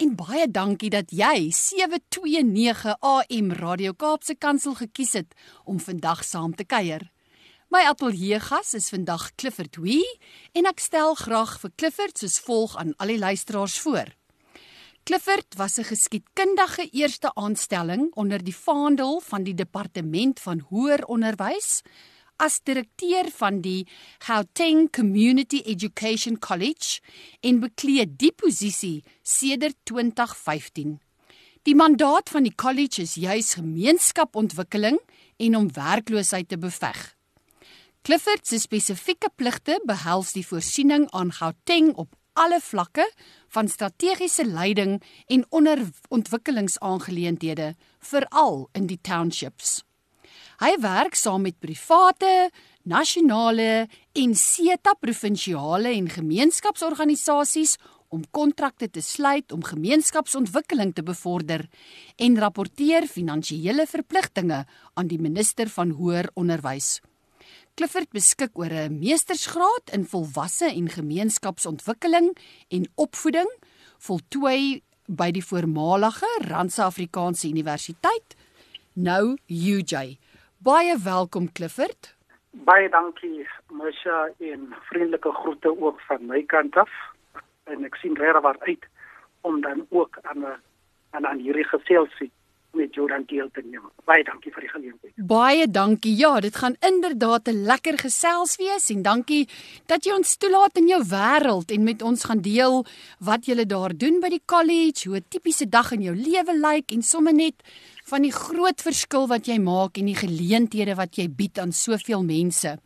en baie dankie dat jy 729 AM Radio Kaapse Kansel gekies het om vandag saam te kuier. My ateljee gas is vandag Clifford Wee en ek stel graag vir Clifford soos volg aan al die luisteraars voor. Clifford was 'n geskiedkundige eerste aanstelling onder die vaandel van die departement van hoër onderwys as direkteur van die Gauteng Community Education College en bekleed die posisie sedert 2015. Die mandaat van die college is juis gemeenskapontwikkeling en om werkloosheid te beveg. Clifford se spesifieke pligte behels die voorsiening aan Gauteng op alle vlakke van strategiese leiding en onderontwikkelingsaangeleenthede, veral in die townships. Hy werk saam met private, nasionale en SETA provinsiale en gemeenskapsorganisasies om kontrakte te sluit om gemeenskapsontwikkeling te bevorder en rapporteer finansiële verpligtinge aan die minister van hoër onderwys. Clifford beskik oor 'n meestersgraad in volwasse en gemeenskapsontwikkeling en opvoeding, voltooi by die voormalige Randse Afrikaanse Universiteit, nou UJ. Baie welkom Clifford. Baie dankie Masha en vriendelike groete ook van my kant af. En ek sien regtig uit om dan ook aan 'n aan aan hierdie geselsie met Jordan deel te neem. Baie dankie vir die geleentheid. Baie dankie. Ja, dit gaan inderdaad 'n lekker gesels wees en dankie dat jy ons toelaat in jou wêreld en met ons gaan deel wat jy daar doen by die college, hoe 'n tipiese dag in jou lewe lyk en sommer net van die groot verskil wat jy maak en die geleenthede wat jy bied aan soveel mense.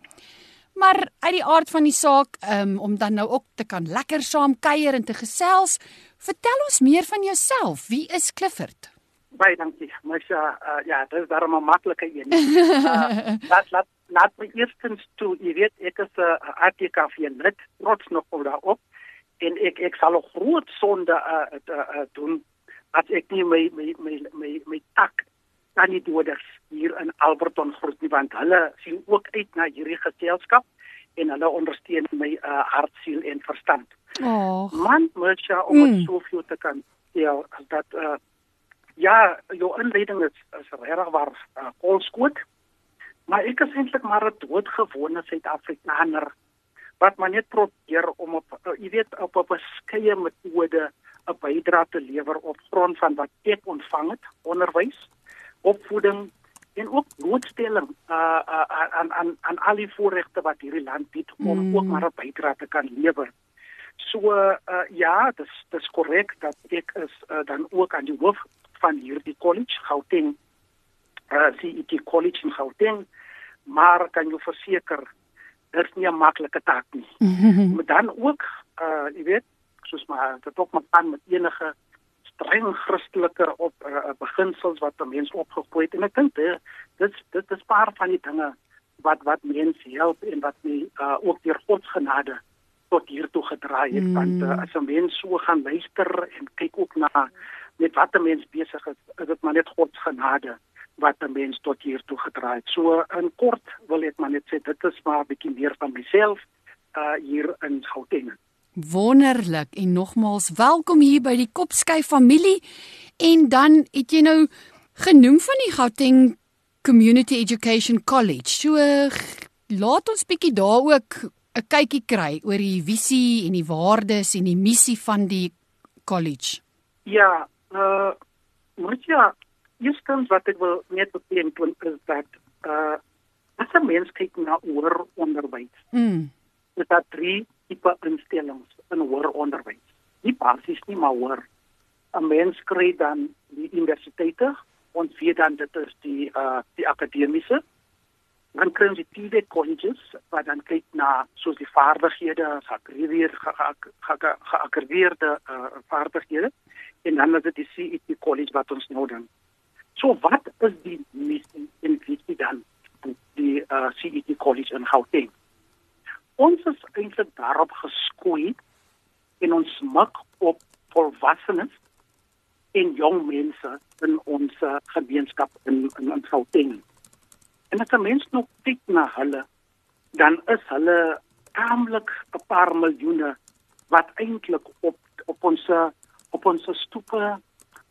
Maar uit die aard van die saak, um, om dan nou ook te kan lekker saam kuier en te gesels, vertel ons meer van jouself. Wie is Clifford? Baie dankie. Mens uh, uh, ja, dit is daarom 'n maklike een. Uh, laat laat laat my eerstens toe, jy weet ek is 'n uh, ATKV lid, trots nog op daarop en ek ek sal 'n groot sonde uh, uh, uh, doen as ek nie my my my my, my tak aan die doders hier in Alberton groet nie want hulle sien ook uit na hierdie geselskap en hulle ondersteun my uh, hart, siel en verstand. Oh. Man, mens ja om mm. soveel te kan ja, dat uh, Ja, jou inleiding is is regtig waar uh, kolskoot. Maar ek is eintlik maar 'n doodgewone Suid-Afrikaner wat maar net probeer om op uh, jy weet op 'n beskeie metode 'n bydrae te lewer op grond van wat ek ontvang het, onderwys, opvoeding en ook blootstelling uh, uh, aan aan aan al die voorregte wat hierdie land bied om mm. ook maar 'n bydrae te kan lewer. So uh, ja, dis dis korrek dat ek is uh, dan ook aan die hoof van hierdie college Gauteng uh CET College in Gauteng maar kan jy verseker dit is nie 'n maklike taak nie. maar dan ook uh jy weet soos maar dit ook maar aan met enige streng Christelike op uh, beginsels wat 'n mens opgegooi het en ek dink dit dit dit is paar van die dinge wat wat mense help en wat my uh ook deur God se genade tot hier toe gedraai het mm. want uh, as 'n mens so gaan luister en kyk ook na met wat 'n mens besig is, is dit maar net God se genade wat 'n mens tot hier toe gedraai het. So in kort wil ek maar net sê dit is maar 'n bietjie meer van myself uh hier in Gauteng. Wonderlik en nogmaals welkom hier by die Kopsky familie. En dan het jy nou genoem van die Gauteng Community Education College. So laat ons bietjie daar ook 'n kykie kry oor die visie en die waardes en die missie van die college. Ja, uh moet ja eerstens wat ek wil net beklemtoon is dat uh as 'n mens kyk na hoër onderwys. Mm. Dit het drie tipe instellings in hoër onderwys. Nie basies nie, maar hoër. 'n Mens kry dan die universiteite en vier dan dit is die uh die akademiese dan kry ons die TVET colleges wat dan kyk na soos die vaardighede, geakkrediteerde uh, vaardighede en dan is dit die CET college wat ons nou dan. So wat is die missie en visie dan uh, CET College in Gauteng. Ons is eintlik daarop geskoei en ons mik op volwassenes en jong mense in ons gemeenskap in in, in Gauteng. En as 'n mens nog kyk na hulle, dan is hulle taamlik 'n paar miljoene wat eintlik op op ons op ons stoepe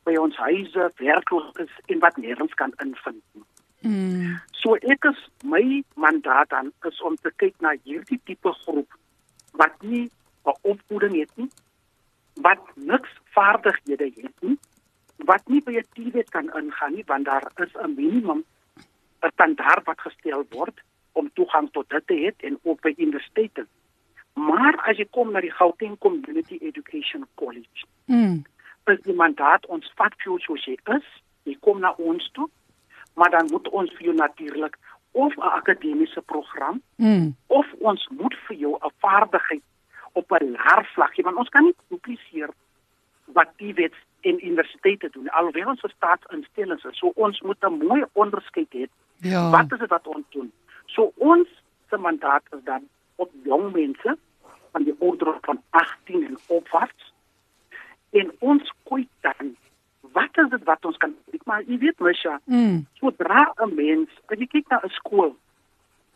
by ons huise werkloos is en wat nêrens kan invind nie. Mm. So ek is my mandaat dan is om te kyk na hierdie tipe groep wat nie 'n opvoeding het nie, wat niks vaardighede het nie, wat nie by 'n TV kan ingaan nie want daar is 'n minimum 'n standaard wat gestel word om toegang tot dit te hê en ook by universiteite. Maar as jy kom na die Gauteng Community Education College, mm. is die mandaat ons vat jou soos jy is, jy kom na ons toe, maar dan moet ons vir jou natuurlik of 'n akademiese program mm. of ons moet vir jou 'n vaardigheid op 'n laer vlak gee want ons kan nie dupliseer wat die wet in universiteite doen alhoewel ons staatsinstellings is so ons moet 'n mooi onderskeid hê ja. wat is dit wat ons doen so ons se mandaat is dan op jong mense van die ouderdom van 18 en opwaarts en ons kyk dan wat is dit wat ons kan ek maar jy weet mos ja mm. sodra 'n mens as jy kyk na 'n skool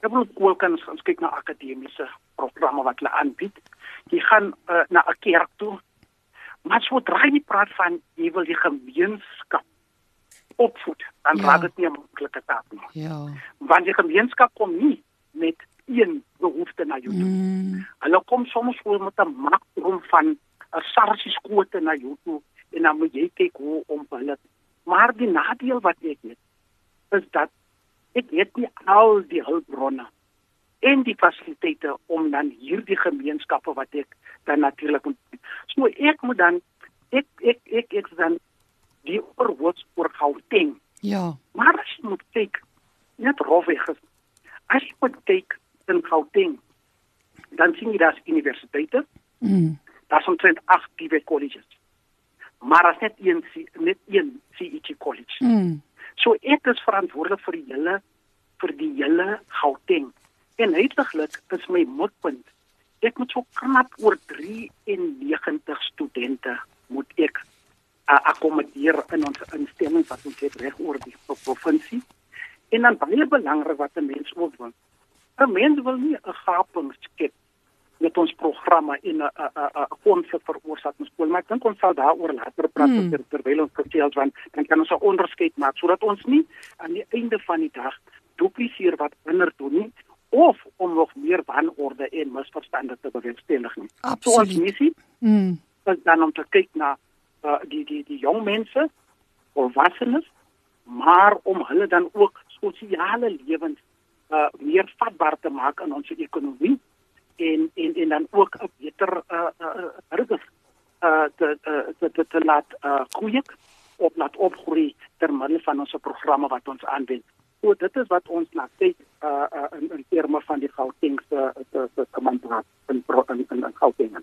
ek bedoel skool kan ons kyk na akademiese programme wat hulle aanbied. Jy gaan uh, na 'n kerk toe. Maar sodra jy praat van jy wil die gemeenskap opvoed dan ja. raak dit nie 'n maklike taak nie. Ja. Want die gemeenskap kom nie met een behoefte na jou toe. Mm. hulle kom soms voor met 'n makrom van 'n sarsie skote na jou toe en dan moet jy kyk hoe om hulle maar die nadeel wat ek het is dat ek het nie al die hulpbronne en die fasiliteite om dan hierdie gemeenskappe wat ek dan natuurlik moet so ek moet dan ek ek ek ek dan die oorwoods oor Gauteng. Ja. Maar as jy moet kyk net rofweg as jy moet kyk in Gauteng dan sien jy daar's universiteite. Mm. daar's omtrent 8 PV colleges maar as net een net een CET college mm. so ek is verantwoordelik vir die hele vir die hele Gauteng En uitliglik is my mikpunt. Ek moet so knap oor 93 studente moet ek uh, akkommodeer in ons instellings wat ons het reg oor die provinsie. En dan baie belangrik wat 'n mens ook wil. 'n Mens wil nie 'n gaping skep met ons programme en 'n 'n 'n konflik veroorsaak ons skool, maar ek dink ons sal daaroor later praat hmm. ter, terwyl ons vertel want dan kan ons 'n onderskeid maak sodat ons nie aan die einde van die dag dupliseer wat ander doen nie of om nog meer wanorde en misverstande te bewerkstellig nie. So ons missie mm. is dan om te kyk na uh, die die die jong mense of wassenes maar om hulle dan ook sosiale lewens uh, meer vatbaar te maak in ons ekonomie en en en dan ook 'n beter uh uh, uh te, te te te laat uh groei op laat opgroei terwyl van ons programme wat ons aanwend. So dit is wat ons na kyk uh, uh in in terme van die Gauteng se se se kommandant in in in, in Gauteng.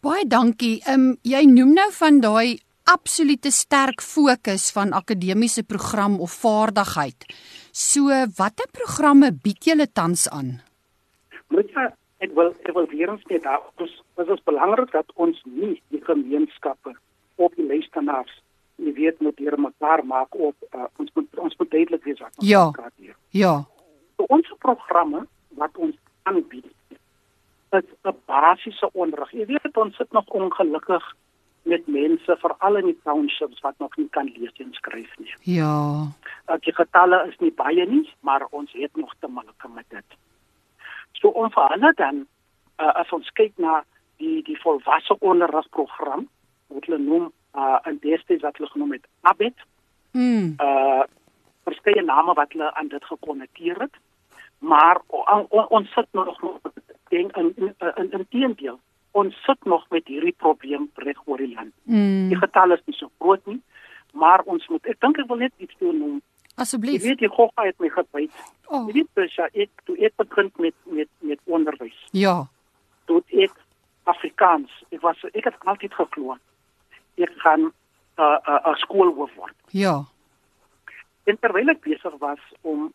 Baie dankie. Ehm um, jy noem nou van daai absolute sterk fokus van akademiese program of vaardigheid. So watter programme bied julle tans aan? Moet jy ek wil ek wil weer ons net daar dis is belangrik dat ons nie die gemeenskappe op die luisteraars jy weet moet hier mekaar maak op uh, ons moet ons moet duidelik wees wat ons ja. praat hier. Ja. So, ons programme wat ons aanbied is 'n basiese onderrig. Jy weet ons sit nog ongelukkig met mense veral in die townships wat nog nie kan lees en skryf nie. Ja. Die getalle is nie baie nie, maar ons het nog te make met dit. So ons vir hulle dan uh, as ons kyk na die die volwasse onderrigprogram wat hulle noem uh in destyds wat hulle genoem het Abet. Mm. Uh verskeie name wat hulle aan dit gekonnekteer het. Maar on, on, ons sit nog denk in in in, in teendeel ons sit nog met hierdie probleem reg oor die land. Mm. Die getalle is nie so groot nie, maar ons moet ek dink ek wil net iets doen om Asseblief. Jy weet jy gou het my gebyt. Oh. Jy weet Prisha, ek toe ek begin met met met onderwys. Ja. Toe ek Afrikaans, ek was ek het altyd geglo ek gaan 'n uh, 'n uh, 'n skoolhoof word. Ja. En terwyl ek besig was om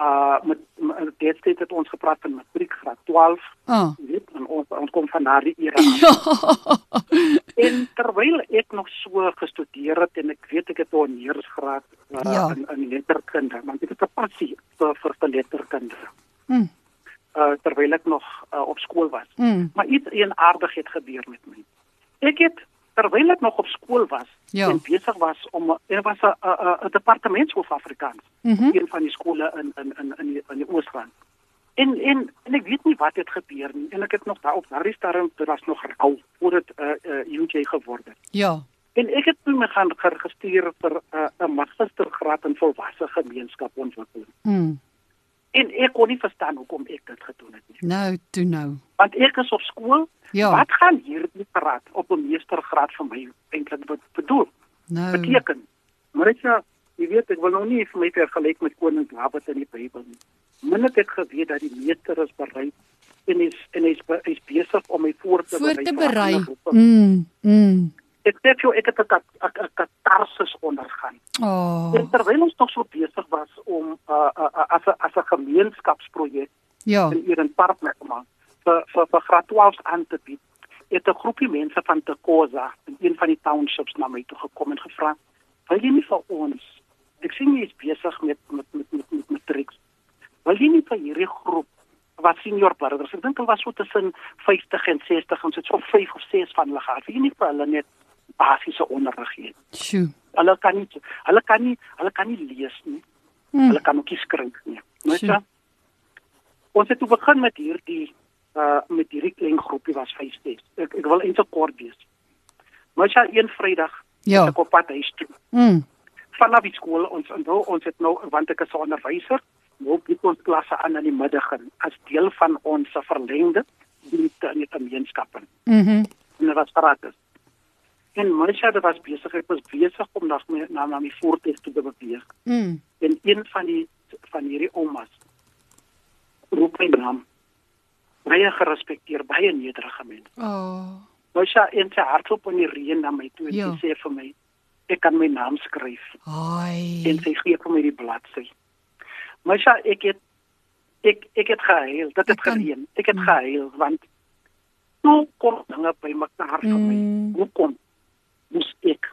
uh met, met dit het ons gepraat van matriek graad 12. Ah. Weet, en ons ons kom van daardie era. Ja. en terwyl ek nog so gestudeer het en ek weet ek het 'n honeursgraad uh, Ja. in in letterkunde, want ek het 'n passie vir vir, vir letterkunde. Mm. Uh terwyl ek nog uh, op skool was. Mm. Maar iets eenaardig het gebeur met my. Ek het terwyl ek nog op skool was Ja. en besig was om er was 'n 'n 'n departementshoof Afrikaans Mhm. een van die skole in in in in die, in die Oosrand. En en en ek weet nie wat het gebeur nie en ek het nog daar op daardie stadium dit was nog rou voor dit uh, uh UJ geword het. Ja. En ek het toe my gaan geregistreer vir 'n uh, 'n magistergraad in volwasse gemeenskapontwikkeling. Mm. En ek kon nie verstaan hoekom ek dit gedoen het nie. Nou, toe nou. Want ek is op skool. Ja. Wat gaan hierdie graad op 'n meestergraad vir my eintlik be- bedoel? Nou. beteken. Maar dit ja, jy weet ek wil nou nie vir my vergelyk met koning Dawid in die Bybel nie. Min het ek geweet dat die meester is bereid en is en is, is besig om my voor te Voor te berei. Mm. Mm. Ek sê vir jou ek het 'n kat- 'n 'n katarsis ondergaan. Oh. En terwyl ons nog so besig was om uh, uh, as 'n as 'n gemeenskapsprojek Ja. in Eden Park met gemaak vir vir vir graad 12 aan te bied. Het 'n groepie mense van Tekosa in een van die townships na my toe gekom en gevra: "Wil jy nie vir ons? Ek sien jy is besig met met met met, met matriek. Wil jy nie vir hierdie groep wat senior burgers, ek dink hulle was so tussen 50 en 60 en so 5 of 6 van hulle gehad. Wil jy nie vir hulle net basiese onderrig gee? Sjoe. Hulle kan nie hulle kan nie hulle kan nie lees nie. Mm. Hulle kan ook nie skryf nie. Sure. jy? Ons het toe begin met hierdie uh met hierdie klein groepie was 5 6. Ek ek wil eintlik kort wees. Maar ja, een Vrydag Ja. ek op pad huis toe. Mm. Vanaf die skool ons onthou ons het nou want ek is 'n onderwyser, nou bied ons klasse aan in die middag in as deel van ons verlengde dienste in die gemeenskappe. Mhm. En dit was gratis. En Marsha het was besig, ek was besig om na my na, na my toe te beweeg Mm. en een van die van hierdie oumas roep my naam baie gerespekteer baie nederige mens Oh. nou sy en sy hardloop in die reën na my toe en Ja. sy sê vir my ek kan my naam skryf Ai. en sy gee vir my die bladsy maar sy ek het ek ek het gehuil dit het gereën ek het gehuil want hoe kom dinge by mekaar vir my Mm. hoe kom moes ek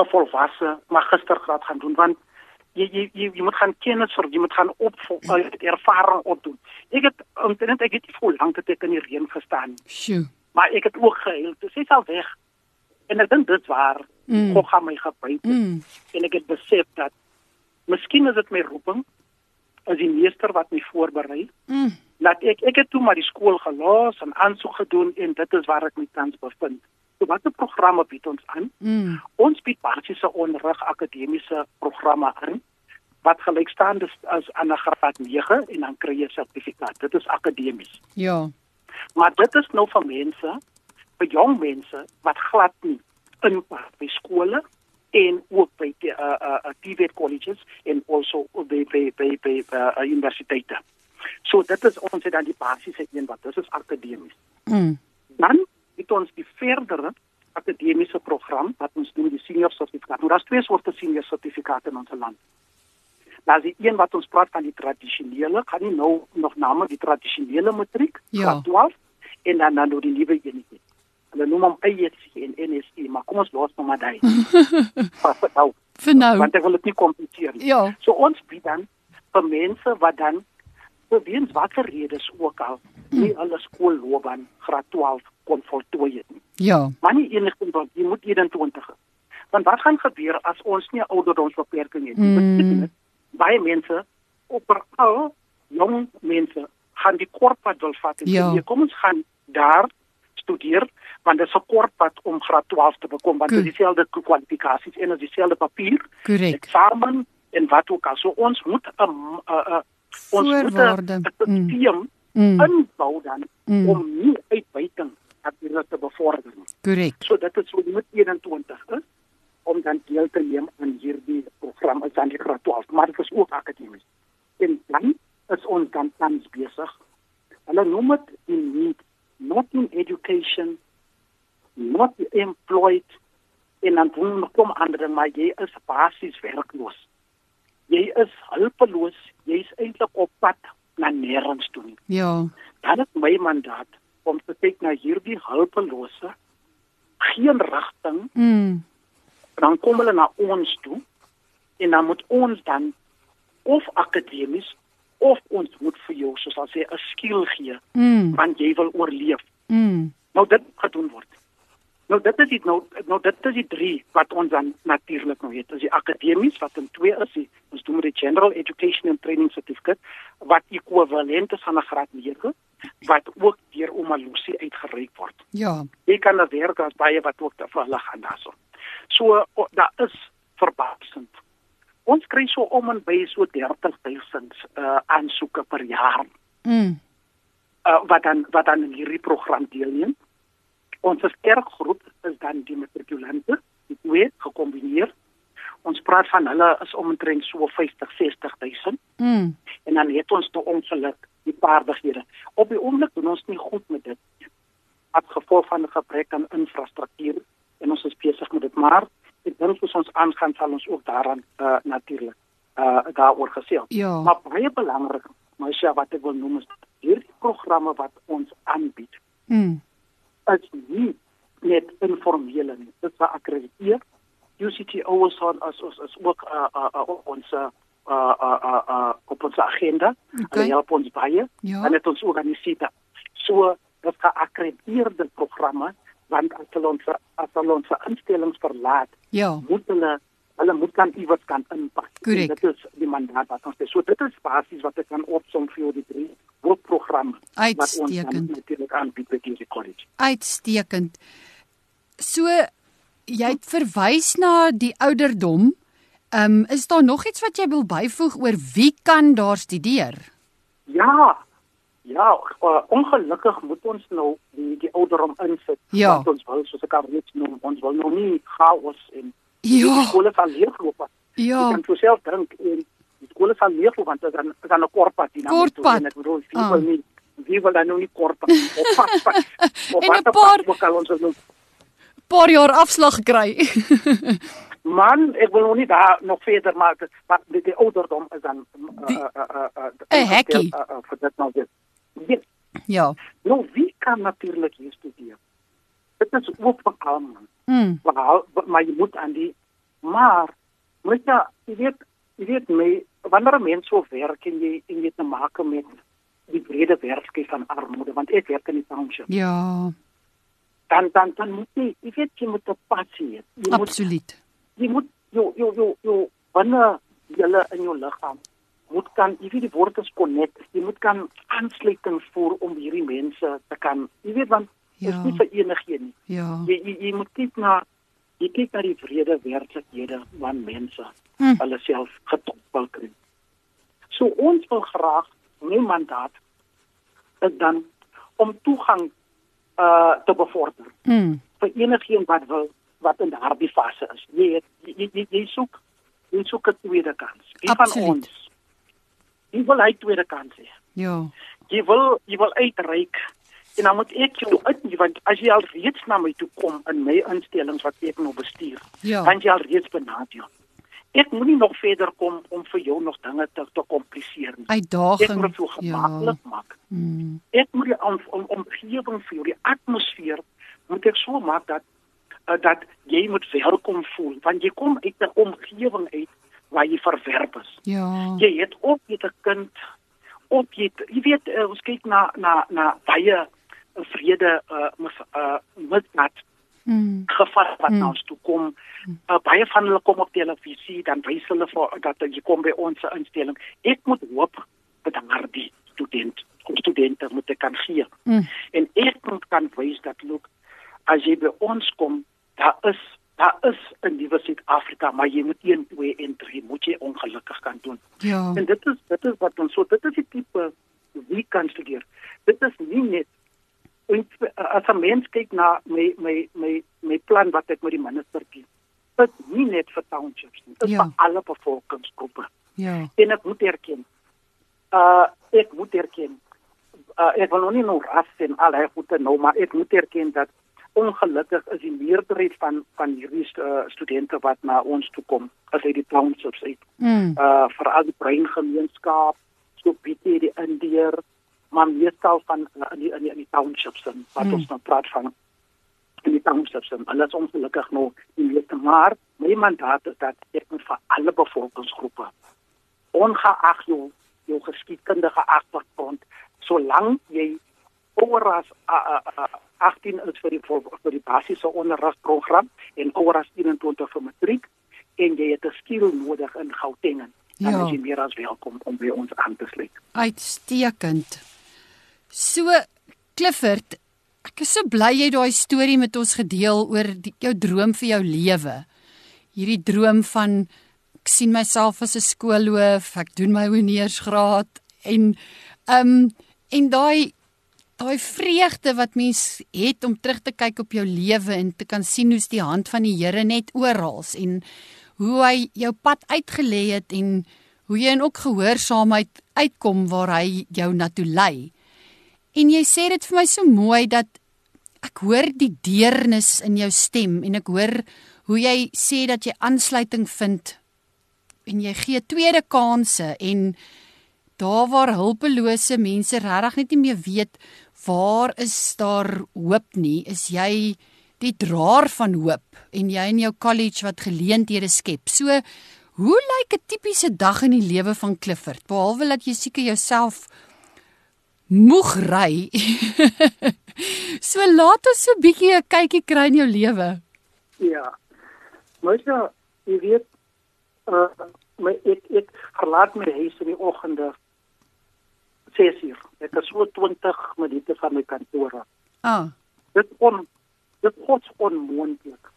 'n volwasse magistergraad gaan doen want jy jy jy, jy moet gaan kennis vir jy moet gaan op uh, ervaring opdoen. Ek het omtrent ek het hoe lank het ek in die reën gestaan Sjoe. maar ek het ook gehuil. Dis is al weg. En ek dink dit waar Mm. God gaan my gebruik. Mm. En ek het besef dat miskien is dit my roeping as die meester wat my voorberei. Mm. Laat ek ek het toe maar die skool gelos en aansoek gedoen en dit is waar ek my tans bevind. So watter programme bied ons aan? Mm. Ons bied basiese onderrig akademiese programme aan wat gelykstaand is as aan 'n graad 9 en dan kry jy 'n sertifikaat. Dit is akademies. Ja. Maar dit is nou vir mense, vir jong mense wat glad nie inpas by skole en ook by die uh uh TVET colleges en also by by by by uh, universiteite. So dit is ons het dan die basiese een wat dit is akademies. Mm. Dan het ons die verdere akademiese program wat ons noem die senior sertifikaat. Nou daar's twee soorte senior sertifikate in ons land. Daar's die een wat ons praat van die tradisionele, gaan nie nou nog name die tradisionele matriek, Ja. graad 12 en dan dan nou die nuwe enetjie. Hulle noem hom IEC en NSE, maar kom ons los nou maar daai. Nou? Vir nou. Want ek wil dit nie kompliseer nie. Ja. So ons bied dan vir mense wat dan weens watter redes ook al nie hulle skoolloopbaan graad 12 kon voltooi het nie. Ja. Maar nie enigstens want jy moet 21 is. Want wat gaan gebeur as ons nie ouderdomsbeperking het nie? Mm. Baie mense operal jong mense gaan die kort pad wil vat en Ja. "Nee, kom ons gaan daar studeer want dit is 'n kort pad om graad 12 te bekom want dit is dieselfde kwalifikasies en dieselfde papier Korrek. eksamen en wat ook al. So ons moet 'n ons moet 'n Voorwaarde. Mm. stelsel Mm. inbou dan Mm. om nie uitbuiting natuurlik te bevorder nie. Korrek. So dit is jy moet 21 is om dan deel te neem aan hierdie program is dan die graad 12, maar dit is ook akademies. En dan is ons dan tans besig. Hulle noem dit die need not in education, not employed en dan kom ander maar jy is basies werkloos. Jy is hulpeloos, jy's eintlik op pad na nêrens toe nie. Ja. Dan is my mandaat om te kyk na hierdie hulpelose geen rigting Mm. dan kom hulle na ons toe en dan moet ons dan of akademies of ons moet vir jou soos al sê 'n skill gee Mm. want jy wil oorleef. Mm. Nou dit gedoen word. Nou dit is die nou nou dit is die drie wat ons dan natuurlik nou het. Dis die akademies wat in twee is. Die, ons doen met die General Education and Training Certificate wat ekwivalent is aan 'n graad 9 wat ook deur Omalusi uitgereik word. Ja. Jy kan daar werk as baie wat ook te vir hulle gaan daarso. So daar is verbasend. Ons kry so om en by so 30000 uh aansoeke per jaar Mm. uh, wat dan wat dan hierdie program deelneem. Ons sterkgroep is dan die matrikulante, die twee gekombineer. Ons praat van hulle is omtrent so 50 60000 Mm. en dan het ons toe ongeluk die vaardighede. Op die oomblik doen ons nie goed met dit as gevolg van 'n gebrek aan infrastruktuur en ons is besig met dit maar ek dink as ons aangaan sal ons ook daaraan uh, natuurlik uh, daaroor gesê. Ja. Maar baie belangrik, maar sja wat ek wil noem is hierdie programme wat ons aanbied Mm. Is nie net informele nie. Dit is geakkrediteer. UCTO is on as ons is ook uh, uh, uh, op ons uh, uh, uh, uh, op ons agenda. Okay. Hulle help ons baie Ja. en dit ons organiseer. So dit geakkrediteerde programme want as hulle ons as hulle ons instellings verlaat, Ja. moet hulle hulle moet dan iewers kan inpas. Dit is die mandaat wat ons het. So dit is basies wat ek kan opsom vir die drie hoofprogramme wat ons dan Uitstekend. natuurlik aanbied by die college. Uitstekend. So jy het verwys na die ouderdom. Ehm um, is daar nog iets wat jy wil byvoeg oor wie kan daar studeer? Ja. Ja, uh, ongelukkig moet ons nou die die ouderdom insit. Ja. Wat ons wil soos ek al reeds noem, ons wil nou nie chaos en Ja. die skole sal leegloop. Ja. Ek kan vir self dink en skole sal leegloop want dit is dan 'n kortpad hier na. Kortpad. En Ek bedoel, Ah. wil nie wie wil dan nou nie kortpad op pad. pad. Op 'n watter paar- pad ook al ons nou Paar jaar afslag kry. Man, ek wil nog nie daar nog verder maar maar die, die ouderdom is dan Die- uh, uh, uh, hekkie. uh, uh, vir dit nou dit. Ja, ja. Nou, wie kan natuurlik hier studeer? Dit is ook vir almal. Mm. Maar, maar jy moet aan die maar moet jy jy weet jy weet my wanneer 'n mens so werk en jy en jy te maak met die brede werkskeid van armoede want ek werk in die township. Ja. Dan dan dan moet jy jy weet jy moet 'n passie hê. Jy moet Absoluut. jy moet jou jou jou jou binne julle in jou liggaam moet kan jy weet die woord is connect. Jy moet kan aansluiting voer om hierdie mense te kan jy weet want dit Ja. is nie vir enigiets nie. Ja. Jy jy, jy moet kyk na jy kyk na die wrede werklikhede van mense Hm. hulle self getoppel kry. So ons wil graag my mandaat is dan om toegang uh te bevorder Mm. vir enigiemand wat wil wat in daardie fase is. Jy het, jy, jy jy soek jy soek 'n tweede kans. Wie Absoluut. van ons wie wil hy tweede kans hê? Ja. jy wil jy wil uitreik en dan moet ek jou uit want as jy al reeds na my toe kom in my instellings wat ek nou bestuur Ja. dan jy al reeds benadeel ek moenie nog verder kom om vir jou nog dinge te te kompliseer nie ek Uitdaging. moet dit so gemaklik Ja. maak Mm. ek moet die om, om, omgewing vir jou die atmosfeer moet ek so maak dat uh, dat jy moet welkom voel want jy kom uit 'n omgewing uit waar jy verwerp is Ja. jy het ook met 'n kind op jy jy weet uh, ons kyk na na na baie vrede uh mis uh misdaad Mm. geval wat Mm. na ons toe kom uh, baie van hulle kom op televisie dan wys hulle vir dat jy kom by ons instelling ek moet hoop dat daardie student of studente moet ek kan gee Mm. en ek moet kan wys dat look as jy by ons kom daar is daar is 'n nuwe Suid-Afrika maar jy moet 1 2 en 3 moet jy ongelukkig kan doen Ja. En dit is dit is wat ons so dit is die tipe wie kan studeer. Dit is nie net en as 'n mens kyk na my my my my plan wat ek met die minister kies. Dit is nie net vir townships nie. Dit is Ja. vir alle bevolkingsgroepe. Ja. En ek moet erken. Uh ek moet erken. Uh ek wil nog nie nou ras en al hy goede nou maar ek moet erken dat ongelukkig is die meerderheid van van hierdie uh, studente wat na ons toe kom as uit die townships uit. Mm. Uh veral die brein gemeenskap, so bietjie die Indiër, maar meestal van uh, in die in die, in die townships en wat Mm. ons nou praat van in die townships en alles ongelukkig nog die meeste maar my mandaat is dat ek moet vir alle bevolkingsgroepe ongeag jou jou geskiedkundige agtergrond solank jy ouer as uh, uh, uh, 18 is vir die vir die basiese onderrigprogram en ouer as 21 vir matriek en jy het 'n skill nodig in Gauteng dan Ja. is jy meer as welkom om by ons aan te sluit. Uitstekend. So Clifford, ek is so bly jy daai storie met ons gedeel oor die, jou droom vir jou lewe. Hierdie droom van ek sien myself as 'n skoolhoof, ek doen my honeursgraad en ehm um, en daai daai vreugde wat mens het om terug te kyk op jou lewe en te kan sien hoe's die hand van die Here net oral en hoe hy jou pad uitgelê het en hoe jy in ook gehoorsaamheid uitkom waar hy jou na toe lei. En jy sê dit vir my so mooi dat ek hoor die deernis in jou stem en ek hoor hoe jy sê dat jy aansluiting vind en jy gee tweede kansse en daar waar hulpelose mense regtig net nie meer weet waar is daar hoop nie, is jy die draer van hoop en jy in jou college wat geleenthede skep. So hoe lyk 'n tipiese dag in die lewe van Clifford? Behalwe dat jy seker jouself moeg ry. so laat ons so 'n bietjie 'n kykie kry in jou lewe. Ja. Maar ja, jy weet uh my ek ek verlaat my huis in die oggende 6 uur. Ek is so 20 minute van my kantoor af. Ah, Dit on dit is onmoontlik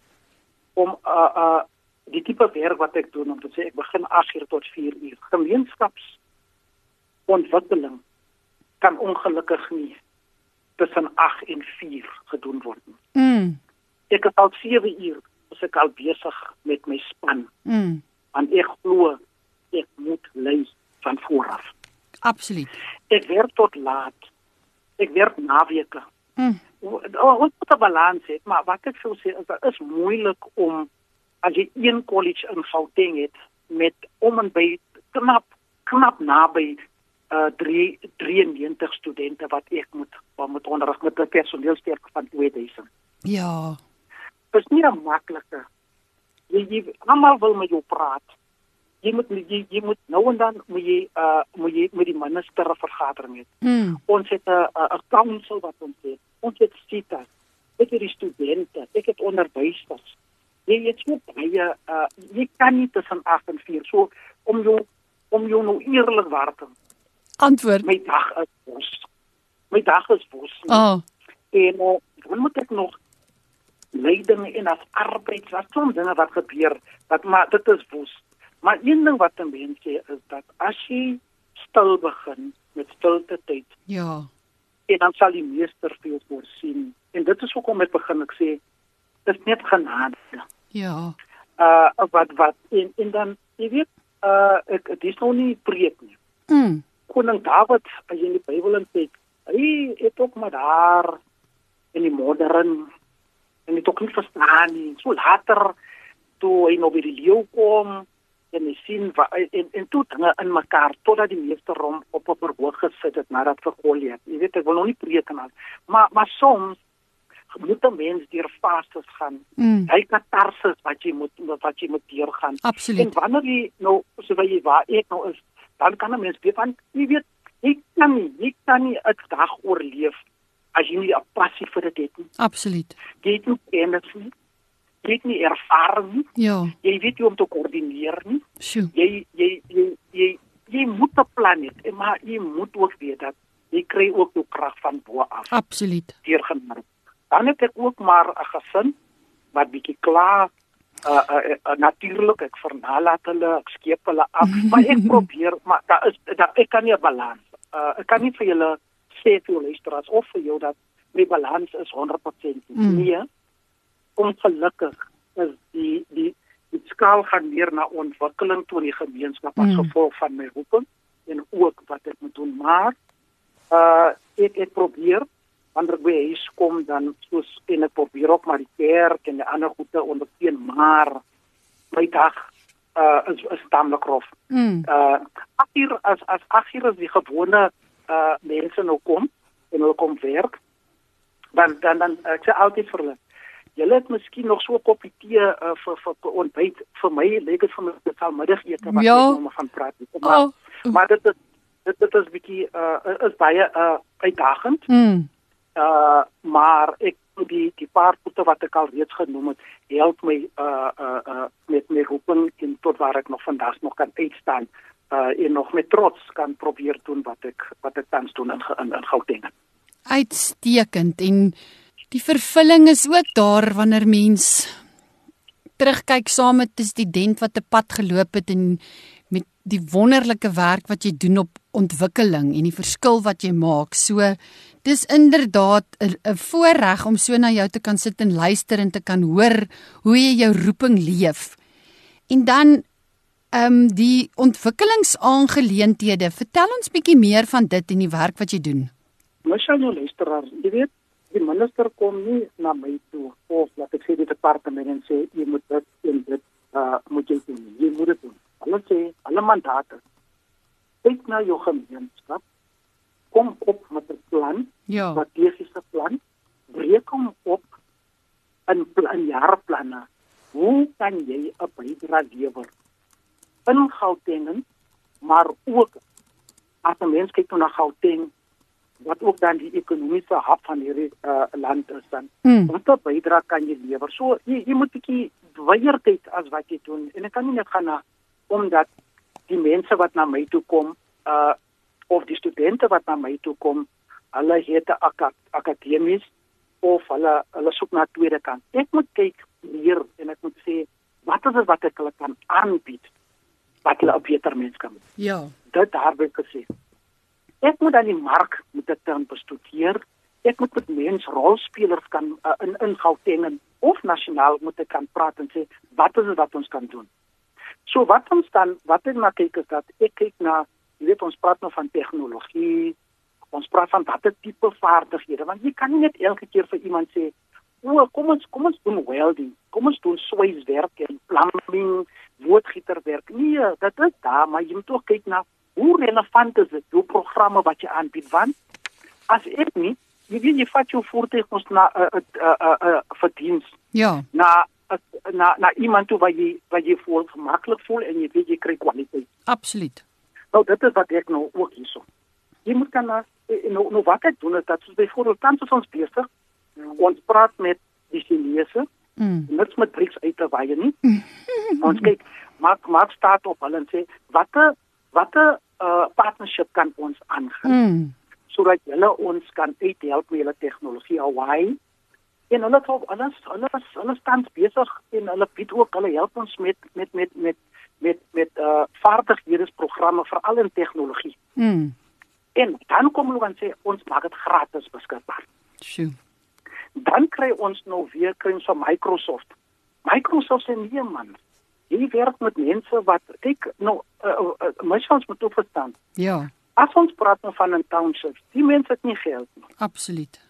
om uh uh die tipe werk wat ek doen om te sê ek begin 8 uur tot 4 uur. Gemeenskaps ontwikkeling kan ongelukkig nie tussen 8 en 4 gedoen word nie. mm, Ek is al 7 uur as ek al besig met my span mm, want ek glo ek moet lei van vooraf. absoluut. Ek werk tot laat. Ek werk naweke. Mm, Ons moet 'n balans hê, maar wat ek sou sê is dit is moeilik om as jy een college in Gauteng het met om en by knap knap naby uh 3 93 studente wat ek moet wat moet onderrig met 'n personeelsterkte van 2000. ja. Dit is nie 'n maklike. Jy jy almal wil met jou praat. Jy moet jy, jy moet nou en dan moet jy uh moet jy met die minister 'n vergadering hê. Mm, Ons het 'n 'n council wat ons het. Ons het SITA. Ek het die studente, ek het onderwysers. Jy het so baie uh jy kan nie tussen 8 en 4 so om jou om jou nou eerlik waar te. Antwoord. My dag is bos. My dag is bos. Ah, En uh, dan moet ek nog leiding en as arbeids wat soms dinge wat gebeur wat maar dit is woes. Maar een ding wat 'n mens sê is dat as jy stil begin met stilte tyd ja. en dan sal die meester vir jou voorsien. En dit is hoekom ek begin ek sê dis net genade. Ja. Uh wat wat en en dan jy weet uh ek dit is nou nie preek nie. Mm, Koning Dawid as jy in die Bybel kyk, hy het ook maar daar in die modern en dit ook nie verstaan nie. So later toe hy nou by die leeu kom en hy sien wa, en en toe dinge in mekaar totdat die meester hom op 'n verhoog gesit het nadat vir Goliat. Jy weet ek wil nog nie preek al. Maar maar soms moet 'n mens deur fases gaan. mm, Hy katarsis wat jy moet wat jy moet deurgaan. En wanneer jy nou so jy waar ek nou is, dan kan 'n mens weet van jy weet jy kan nie jy kan nie 'n dag oorleef as jy nie 'n passie vir dit het nie. Absoluut. Jy het nie kennis nie. Jy het nie ervaring nie. Ja. Jy weet nie om te koördineer nie. Sjoe. Jy jy jy jy, jy moet 'n plan hê, maar jy moet ook weet dat jy kry ook jou krag van bo af Absoluut. deur genade. Dan het ek ook maar 'n gesin wat bietjie klaar uh, uh, uh, natuurlik ek vernalat hulle, ek skeep hulle af, maar ek probeer, maar daar is daar ek kan nie 'n balans. Uh, ek kan nie vir julle sê vir julle luisteraars of vir jou dat my balans is 100% nie. Mm. Nee. Ongelukkig is die die die skaal gaan meer na ontwikkeling toe in die gemeenskap as Mm. gevolg van my roeping en ook wat ek moet doen, maar uh ek ek probeer wanneer ek by huis kom dan soos en ek probeer ook maar die kerk en die ander goede ondersteun, maar my dag uh is is tamelik rof. Mm. Uh agter as as agter as die gewone uh mense nou kom en hulle kom werk, dan dan dan ek sê altyd vir hulle Julle het miskien nog so 'n koppie tee uh, vir vir vir ontbyt. Vir my lyk dit vir my dit sal middagete wat Ja. ek nou van praat. Maar, Oh. maar dit is dit dit is bietjie uh is baie uh uitdagend. Mm. Uh maar ek die die paar punte wat ek al reeds genoem het, help my uh uh, uh met my roeping en tot waar ek nog vandag nog kan uitstaan uh en nog met trots kan probeer doen wat ek wat ek tans doen in in, in Gauteng. Uitstekend en die vervulling is ook daar wanneer mens terugkyk saam met 'n student wat 'n pad geloop het en met die wonderlike werk wat jy doen op ontwikkeling en die verskil wat jy maak. So dis inderdaad 'n voorreg om so na jou te kan sit en luister en te kan hoor hoe jy jou roeping leef. En dan ehm um, die ontwikkelingsaangeleenthede. Vertel ons bietjie meer van dit en die werk wat jy doen. Michelle nou luisteraar, jy weet, die minister kom nie na my toe of laat ek sê die departement en sê jy moet dit en dit uh moet jy doen. Jy moet dit doen. Hulle sê alle mandate. Kyk na jou gemeenskap. Kom op met 'n plan, Ja. strategiese plan. Breek hom op in in jaarplanne. Hoe kan jy 'n bydrae lewer? In Gauteng, maar ook as 'n mens kyk na Gauteng wat ook dan die ekonomiese hub van hierdie uh, land is dan. Mm. Wat 'n bydrae kan jy lewer? So jy, jy moet 'n bietjie kyk as wat jy doen. En ek kan nie net gaan na omdat die mense wat na my toe kom, uh of die studente wat na my toe kom, hulle het 'n ak akademies of hulle hulle soek na tweede kant. Ek moet kyk hier en ek moet sê wat is dit wat ek hulle kan aanbied wat hulle 'n beter mens kan maak Ja. dit daarby gesê. Ek moet aan die mark moet dit dan bestudeer. Ek moet met mensrolspelers kan uh, in in Gauteng en of nasionaal moet ek kan praat en sê wat is dit wat ons kan doen. So wat ons dan wat ek na kyk is dat ek kyk na jy weet ons praat nou van tegnologie, ons praat van watter tipe vaardighede want jy kan nie net elke keer vir iemand sê o kom ons kom ons doen welding, kom ons doen swyswerk en plumbing, woordgieterwerk. Nee, dit is daar, maar jy moet ook kyk na hoe relevant is dit, hoe programme wat jy aanbied want as ek nie jy weet jy vat jou voertuig ons na 'n uh, 'n uh, 'n uh, uh, vir diens Ja. na uh, na na iemand toe waar jy waar jy voel gemaklik voel en jy weet jy kry kwaliteit. Absoluut. Nou dit is wat ek nou ook hierso. Jy moet kan na eh, nou nou wat ek doen is dat soos byvoorbeeld tans is ons besig ons praat met die Chinese Mm. niks met BRICS uit te waai nie. ons kyk maak maak staat op hulle en sê watter watter uh, partnership kan ons aangaan Mm. sodat hulle ons kan uithelp met hulle tegnologie Hawaii. En hulle het ook alles hulle is hulle staan besig en hulle bied ook hulle help ons met met met met met met uh vaardigheidsprogramme veral in tegnologie. Mm. En dan kom hulle en sê ons maak dit gratis beskikbaar. Sjoe. Dan kry ons nou weer kry ons van Microsoft. Microsoft sê nee man. Jy werk met mense wat kyk nou uh, uh, uh, mens ons moet verstaan. Ja, As ons praat nou van 'n township, die mense het nie geld nie. absoluut.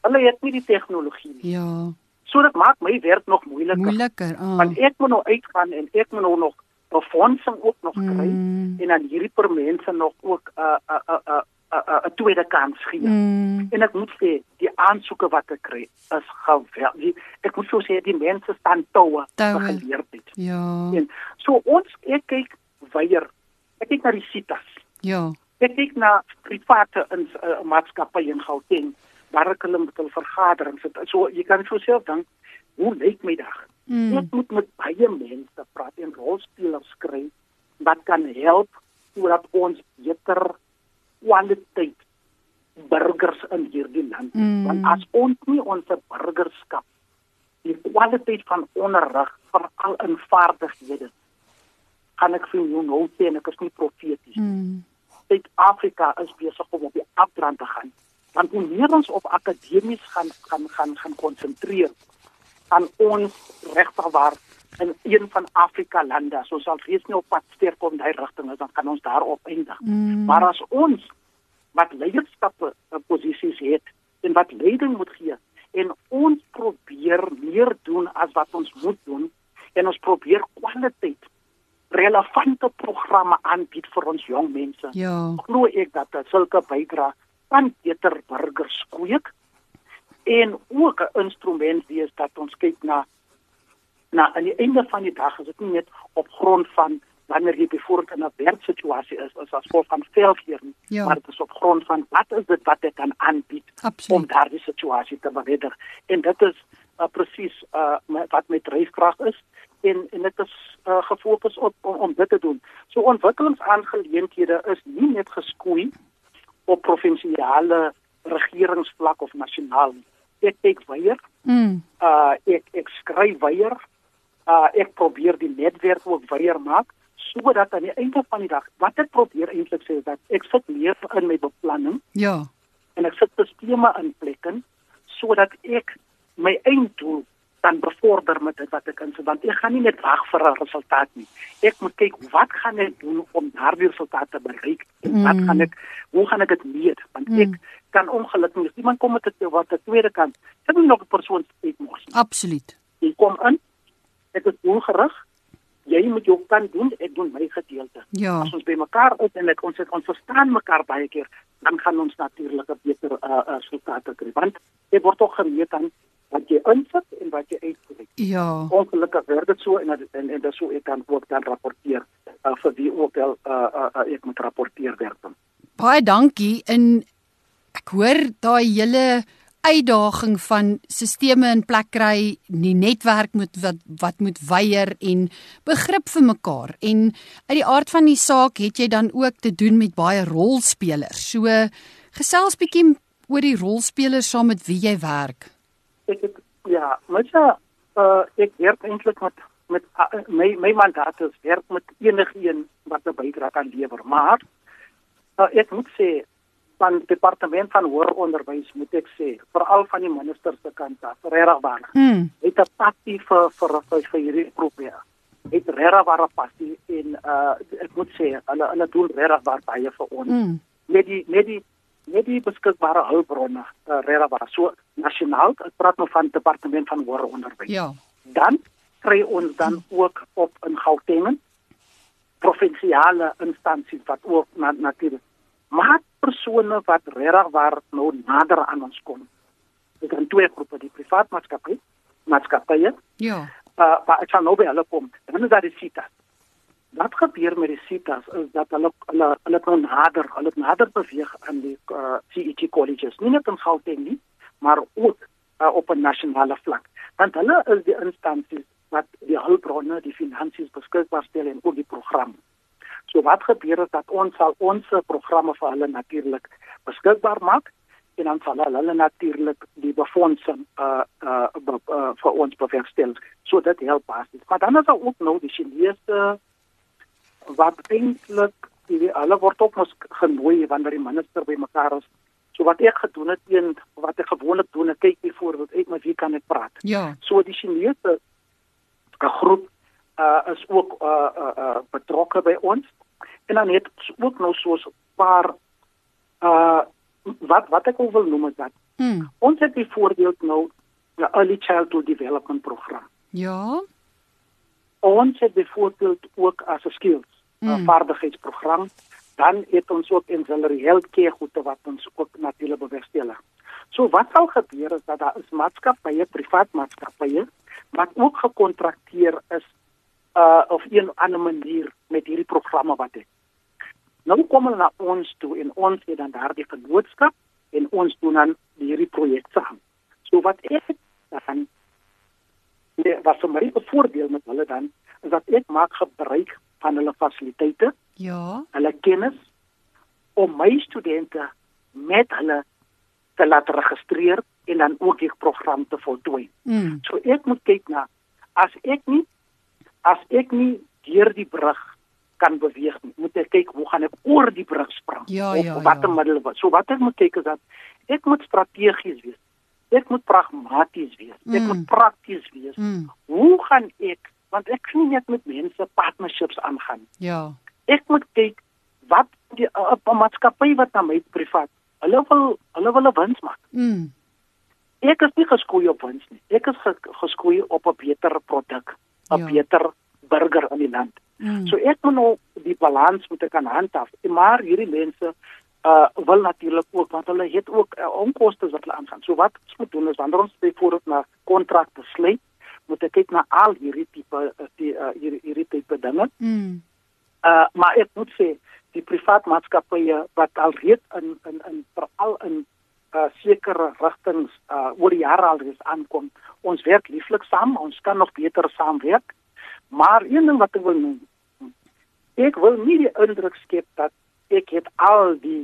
Hulle het nie die tegnologie nie. Ja, So dit maak my werk nog moeiliker. moeiliker. Ah. Want ek moet nou uitgaan en ek moet nou nog befondsing ook nog kry Mm. en aan hierdie per mense nog ook 'n 'n 'n 'n 'n 'n tweede kans gee. Mm. En ek moet sê die aansoeke wat ek kry is geweldig. Ek moet so sê die mense staan toue geleerdheid. Ja, En so ons ek kyk weier. Ek kyk na die sitas. ja. Ek kyk na private in uh, maatskappye in Gauteng waar ek hulle met hulle vergaderings. So jy kan vir jouself dink, hoe lyk my dag? Mm. Ek moet met baie mense praat en rolspelers kry wat kan help sodat ons beter kwaliteit burgers in hierdie land. Mm. Want as ons nie ons burgerskap die kwaliteit van onderrig veral in vaardighede kan ek vir jou nou sê en ek is nie profeties. Mm. Suid-Afrika is besig om op die afdrand te gaan. Want hoe meer ons op akademies gaan gaan gaan gaan konsentreer aan ons regtig waar in een van Afrika lande, soos al reeds nie op pad sterk om daai rigting is, dan kan ons daarop eindig. Mm. Maar as ons wat leierskappe uh, posisies het en wat leiding moet gee en ons probeer meer doen as wat ons moet doen en ons probeer kwaliteit relevante programme aanbied vir ons jong mense. Ja. Glo ek dat dit sulke bydra van beter burgers kweek en ook 'n instrument wees dat ons kyk na na aan die einde van die dag is dit nie net op grond van wanneer jy bijvoorbeeld in 'n werksituasie is as as gevolg van velgeer nie, Ja. maar dit is op grond van wat is dit wat ek kan aanbied om Absoluut. daardie situasie te beredder. En dit is uh, presies uh, my- wat my dryfkrag is en en dit is uh, gefokus op om, om dit te doen. So ontwikkelingsaangeleenthede is nie net geskoei op provinsiale regeringsvlak of nasionaal nie. Ek kyk weier, Mm. uh ek ek skryf weier, uh ek probeer die netwerk ook weier maak sodat aan die einde van die dag wat ek probeer eintlik sê is dat ek sit meer in my beplanning Ja. en ek sit sisteme in plek in sodat ek my einddoel dan bevorder met dit wat ek insit want ek gaan nie net wag vir 'n resultaat nie. Ek moet kyk wat gaan ek doen om daardie resultaat te bereik mm. wat Mm. gaan ek hoe gaan ek dit meet want Mm. ek kan ongelukkig as iemand kom met 'n wat 'n tweede kant ek moet nog 'n persoon steek mos. Absoluut. Jy kom in ek is doelgerig jy moet jou kan doen ek doen my gedeelte. Ja. As ons by mekaar is en ek ons het ons verstaan mekaar baie keer, dan gaan ons natuurlik 'n beter uh, uh, resultate kry. Want dit word tog gemeet aan wat jy insit en wat jy uitkry. Ja. Ongelukkig word dit so en dat- en en dis so ek kan ook dan rapporteer uh, vir wie ook al uh, uh, uh, ek moet rapporteer werk. Baie dankie. In ek hoor daai hele uitdaging van sisteme in plek kry, die netwerk moet wat wat moet weier en begrip vir mekaar. En uit die aard van die saak het jy dan ook te doen met baie rolspelers. So gesels bietjie oor die rolspelers saam met wie jy werk. Ek het ja, mens uh, ek werk eintlik met met uh, my my mandaat is werk met enigiemand wat 'n bydrae kan lewer, maar uh, ek moet sê van departement van hoër onderwys moet ek sê veral van die minister se kant af regtig waar Mm. het 'n passie vir vir vir, vir hierdie groep ja het regtig waar 'n passie en uh, ek moet sê hulle hulle doen regtig waar baie vir ons Mm. met die met die met die beskikbare hulpbronne uh, regtig waar so nasionaal ek praat nou van departement van hoër onderwys Ja. dan kry ons dan ook op in Gauteng provinsiale instansies wat ook na natuurlik maar persone wat regtig waar nou nader aan ons kom. Dit is twee groepe, die privaat maatskappy, maatskappye, Ja. uh, maar ek sal nou by hulle kom. Dan is daar die CITA. Wat gebeur met die CITA's is dat hulle hulle hulle nou nader, hulle nader beweeg aan die uh, CET colleges, nie net in Gauteng nie, maar ook uh, op 'n nasionale vlak. Want hulle is die instansies wat die hulpbronne, die finansies beskikbaar stel en ook die programme. So wat gebeur is dat ons sal ons programme vir hulle natuurlik beskikbaar maak en dan sal hulle, natuurlik die befondsing uh uh, be, uh vir ons bewerkstel. So dit help basies. Maar dan is daar ook nou die Chinese wat eintlik die hulle word ook mos genooi wanneer die minister by mekaar is. So wat ek gedoen het een wat ek gewoonlik doen, ek kyk byvoorbeeld uit met wie kan ek praat. Ja. So die Chinese 'n groep uh is ook uh uh, uh betrokke by ons. En dan het ook nou so 'n paar uh wat wat ek wil noem is dat Mm. ons het byvoorbeeld nou 'n early childhood development program. Ja. Ons het byvoorbeeld ook as 'n skills Mm. mm. vaardigheidsprogram. Dan het ons ook ancillary healthcare goede wat ons ook natuurlik bewerkstel. So wat sal gebeur is dat daar is maatskappye, privaat maatskappye wat ook gekontrakteer is uh of een ander manier met hierdie programme wat het. Nou kom hulle na ons toe en ons het dan daardie vennootskap en ons doen dan hierdie projek saam. So wat ek dan nee, wat vir my 'n voordeel met hulle dan is dat ek maak gebruik van hulle fasiliteite, Ja. hulle kennis om my studente met hulle te laat registreer en dan ook die program te voltooi. Mm. So ek moet kyk na as ek nie as ek nie deur die brug kan beweeg nie, moet ek kyk hoe gaan ek oor die brug spring. Ja, of ja, watter ja. middel wat. So wat ek moet kyk is dat ek moet strategies wees. Ek moet pragmaties wees. Ek Mm. moet prakties wees. Mm. Hoe gaan ek want ek nie net met mense partnerships aangaan. Ja. Ek moet kyk wat die uh, 'n maatskappy wat na my privaat Hulle wil hulle wil 'n wins maak. Mm. Ek is nie geskoei op wins nie. Ek is ge geskoei op 'n beter produk, 'n Ja. beter burger in die land. Mm. So ek moet nou die balans moet ek kan handhaaf. Maar hierdie mense uh wil natuurlik ook want hulle het ook uh, onkoste wat hulle aangaan. So wat ons moet doen is wanneer ons byvoorbeeld na kontrakte sluit, moet ek kyk na al hierdie tipe uh, die uh, hierdie hierdie tipe dinge. Mm. Uh maar ek moet sê die privaat maatskappye wat alreeds in in in veral in uh sekere rigtings uh oor die jare al is aankom. Ons werk lieflik saam, ons kan nog beter saamwerk. Maar een ding wat ek wil noem. Ek wil nie die indruk skep dat ek het al die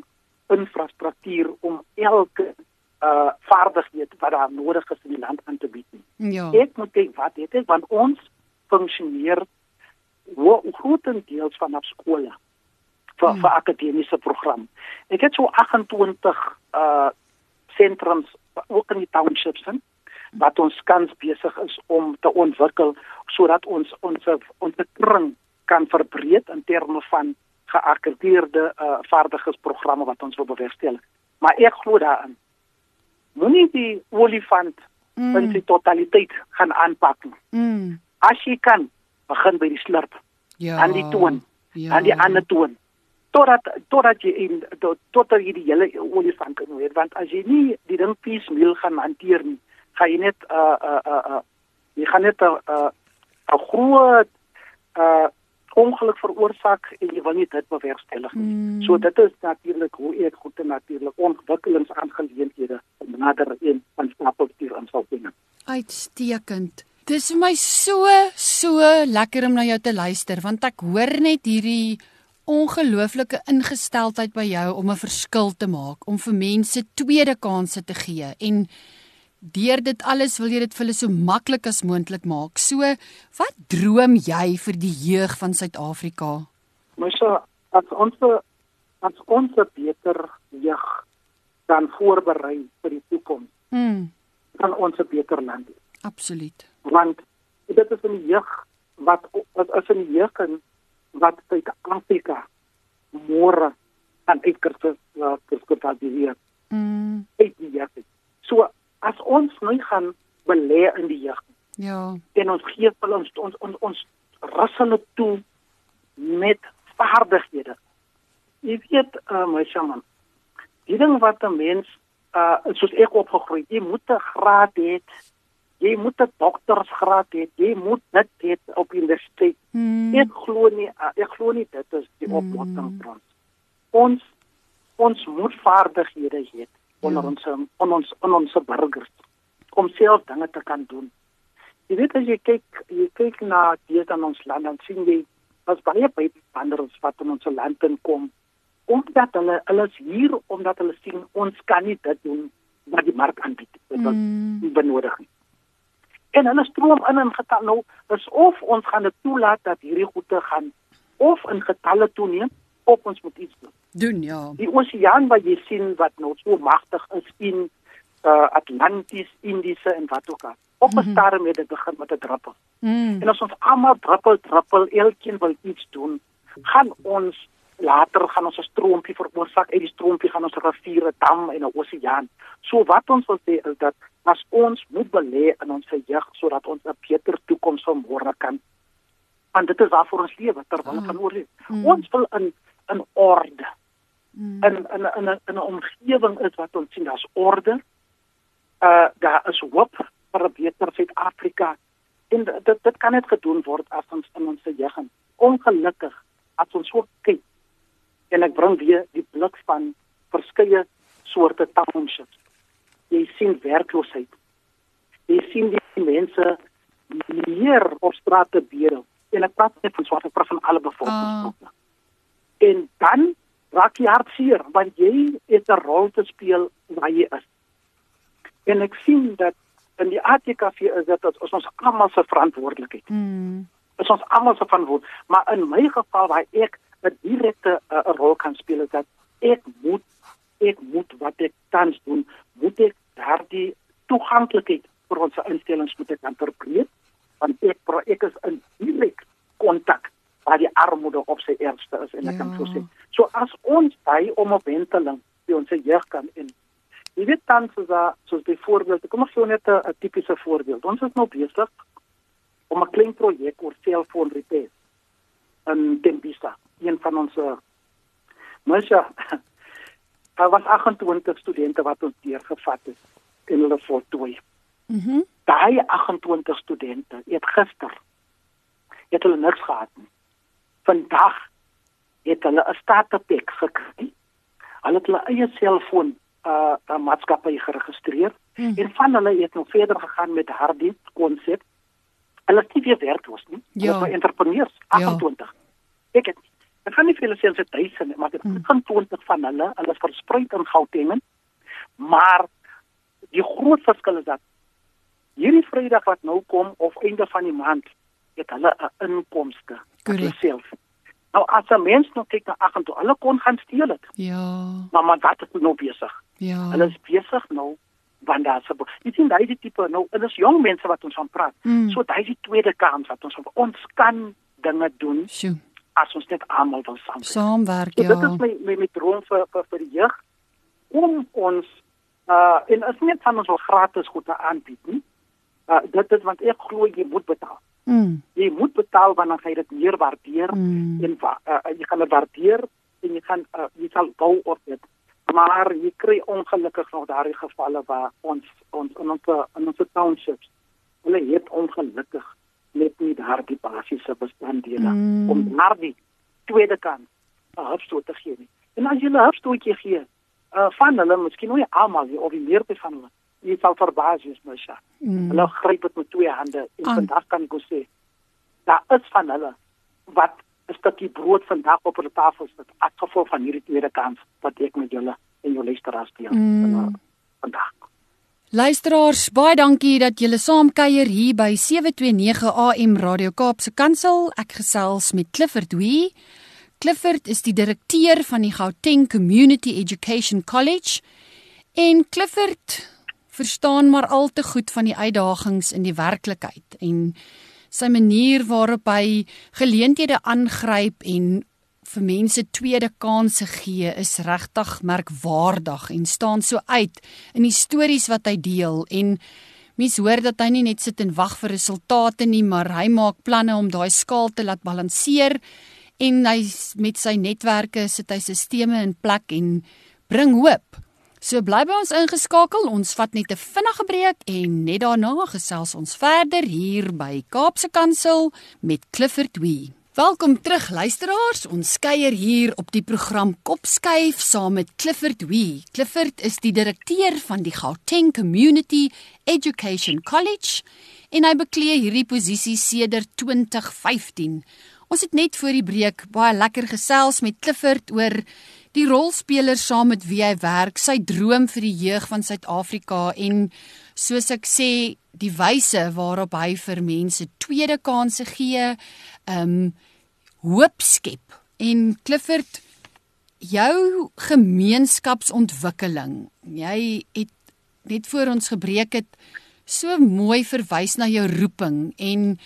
infrastruktuur om elke uh vaardigheid wat daar nodig is in die land aan te bied nie. Ja. Ek moet kyk wat het ek want ons funksioneer hoe grootendeels vanaf skole vir Hmm. vir akademiese program. Ek het so 28 uh sentrums ook in die townships in wat ons kans besig is om te ontwikkel sodat ons ons ons kring kan verbreed in terme van geakkrediteerde uh vaardigheidsprogramme wat ons wil bewerkstellig. Maar ek glo daarin. Moenie die olifant Mm. in sy totaliteit gaan aanpak nie. Mm. As jy kan, begin by die slurp, Ja. aan die toon, Ja. aan die ander toon. Totdat totdat jy in tot, totdat jy die hele olifant kan weet, want as jy nie die ding piecemeal gaan hanteer nie, gaan jy net uh uh uh, uh jy gaan net 'n uh, 'n uh, groot uh ongeluk veroorsaak en jy wil nie dit bewerkstellig nie. Mm. So dit is natuurlik hoe ek goed en natuurlik ontwikkelingsaangeleenthede nader een van stapelstuur aan sal bring. Uitstekend. Dis vir my so so lekker om na jou te luister want ek hoor net hierdie ongelooflike ingesteldheid by jou om 'n verskil te maak, om vir mense tweede kansse te gee en deur dit alles wil jy dit vir hulle so maklik as moontlik maak. So, wat droom jy vir die jeug van Suid-Afrika? So as ons as ons beter jeug kan voorberei vir die toekoms, Mm, kan ons 'n beter land hê. absoluut. Want dit is 'n jeug wat as as 'n jeug in wat Suid-Afrika môre aan uitkursus kursus Mm, uit die jeug. As ons nou gaan belê in die jeug ja. en ons gee vir ons ons ons, ons rus hulle toe met vaardighede. Jy weet, uh, my shaman. Die ding wat 'n mens uh soos ek opgegroei, jy moet 'n graad hê. Jy moet 'n doktorsgraad hê. Jy moet dit hê op universiteit. Mm, Ek glo nie uh, ek glo nie dit is die Mm. oplossing vir ons. Ons ons moet vaardighede hê onder Ja. ons on ons on ons burgers om self dinge te kan doen. Jy weet as jy kyk jy kyk na dit in ons land dan sien jy as baie buitelanders wat in ons land inkom omdat hulle hulle is hier omdat hulle sien ons kan nie dit doen wat die mark aanbied wat Mm. benodig nie. En hulle stroom in in getal nou is of ons gaan dit toelaat dat hierdie goede gaan of in getalle toeneem of ons moet iets doen. Doen ja. Die oseaan wat jy sien wat nou so magtig is in uh, Atlanties, Indiese en wat ook al. Op 'n Mhm. stadium het dit begin met 'n druppel. Mm. En as ons almal druppel druppel elkeen wil iets doen, gaan ons later gaan ons 'n stroompie veroorsaak uit die stroompie gaan ons 'n rivier, 'n dam en 'n oseaan. So wat ons wil sê is dat as ons moet belê in ons jeug sodat ons 'n beter toekoms vir môre kan. Want dit is waarvoor ons lewe terwyl ons Mm. gaan oorleef. Mm. Ons wil in in orde Mm. in in in 'n in 'n omgewing is wat ons sien daar's orde. Uh daar is hoop vir 'n beter Suid-Afrika. En dit dit- kan net gedoen word as ons in ons jeug en ongelukkig as ons so kyk en ek bring weer die blik van verskeie soorte townships. Jy sien werkloosheid. Jy sien die mense meer op strate bedel. En ek praat net van swart, ek praat van alle bevolkingsgroepe. En dan raak jy hartseer want jy het 'n rol te speel waar jy is. En ek sien dat in die ATKV is dit dat ons ons almal se verantwoordelikheid. Mm. Is ons almal se verantwoordelikheid, maar in my geval waar ek 'n direkte uh, rol kan speel is dat ek moet ek moet wat ek tans doen, moet ek daardie toeganklikheid vir ons instellings moet ek kan verbreek want ek ek is in direk kontak waar die armoede op sy ergste is en ek kan Ja. so sê. So as ons by om 'n wenteling by ons jeug kan in. Jy weet dan soos da soos byvoorbeeld, kom ons gee net 'n tipiese voorbeeld. Ons is nou besig om 'n klein projek oor selfoon repair in Tembisa, een van ons Mens ja. Daar was 28 studente wat ons deurgevat het en hulle voltooi. Mhm. Mm Daai 28 studente het gister het hulle niks gehad nie. Vandag het hulle 'n starterpak gekry. Hulle het hulle eie selfoon uh 'n maatskappy geregistreer Mm. en van hulle het nog verder gegaan met hardie konsep. Hulle is nie weer werkloos nie. Ja. Hulle is entrepreneurs, 28. Ek het ek gaan nie hulle sê se duisende, maar dit Mm. gaan 20 van hulle, hulle is versprei in Gauteng. Maar die groot verskil is dat hierdie Vrydag wat nou kom of einde van die maand het hulle 'n inkomste self. Nou as 'n mens nou kyk na 28, hulle kon gaan steel dit. Ja. Maar maar wat is nou besig? Ja. Hulle is besig nou want daar se jy sien daai tipe nou dit is jong mense wat ons van praat. Mm. So daai is die tweede kans wat ons ons kan dinge doen Sjoe. as ons net almal wil saam. Saamwerk, So ja. dit is my my, my droom vir vir, vir die jeug om ons uh en as net van ons wil gratis goede aanbied nie. Uh dit is want ek glo jy moet betaal. Mm. Jy moet betaal gaan jy dit meer waardeer Mm. en uh, jy gaan dit waardeer en jy gaan uh, jy sal bou op dit. Maar jy kry ongelukkig nog daardie gevalle waar ons ons in ons in ons townships hulle het ongelukkig net nie daardie basiese bestanddele Mm. om daardie tweede kant 'n hulpstoot te gee nie. En as jy 'n hulpstootjie gee, uh, van hulle, miskien nie almal nie of die meerderheid van hulle, jy sal verbaas wees, Masha. Mm. Hulle gryp dit met twee hande en Aan. vandag kan ek sê, daar is van hulle wat 'n stukkie brood vandag op hulle tafel sit as gevolg van hierdie tweede kans wat ek met julle en jou luisteraars deel Mm. vandag. Luisteraars, baie dankie dat julle saamkuier hier by 729 AM Radio Kaapse Kansel. Ek gesels met Clifford Wee. Clifford is die direkteur van die Gauteng Community Education College. En Clifford verstaan maar al te goed van die uitdagings in die werklikheid en sy manier waarop hy geleenthede aangryp en vir mense tweede kansse gee is regtig merkwaardig en staan so uit in die stories wat hy deel en mens hoor dat hy nie net sit en wag vir resultate nie maar hy maak planne om daai skaal te laat balanseer en hy met sy netwerke sit hy sisteme in plek en bring hoop. So bly by ons ingeskakel. Ons vat net 'n vinnige breek en net daarna gesels ons verder hier by Kaapse Kansel met Clifford Wee. Welkom terug luisteraars. Ons kuier hier op die program Kopskuif saam met Clifford Wee. Clifford is die direkteur van die Gauteng Community Education College en hy beklee hierdie posisie sedert 2015. Ons het net voor die breek baie lekker gesels met Clifford oor die rolspeler saam met wie hy werk, sy droom vir die jeug van Suid-Afrika en soos ek sê, die wyse waarop hy vir mense tweede kansse gee, um hoop skep. En Clifford, jou gemeenskapsontwikkeling. Jy het net voor ons gebreek het so mooi verwys na jou roeping en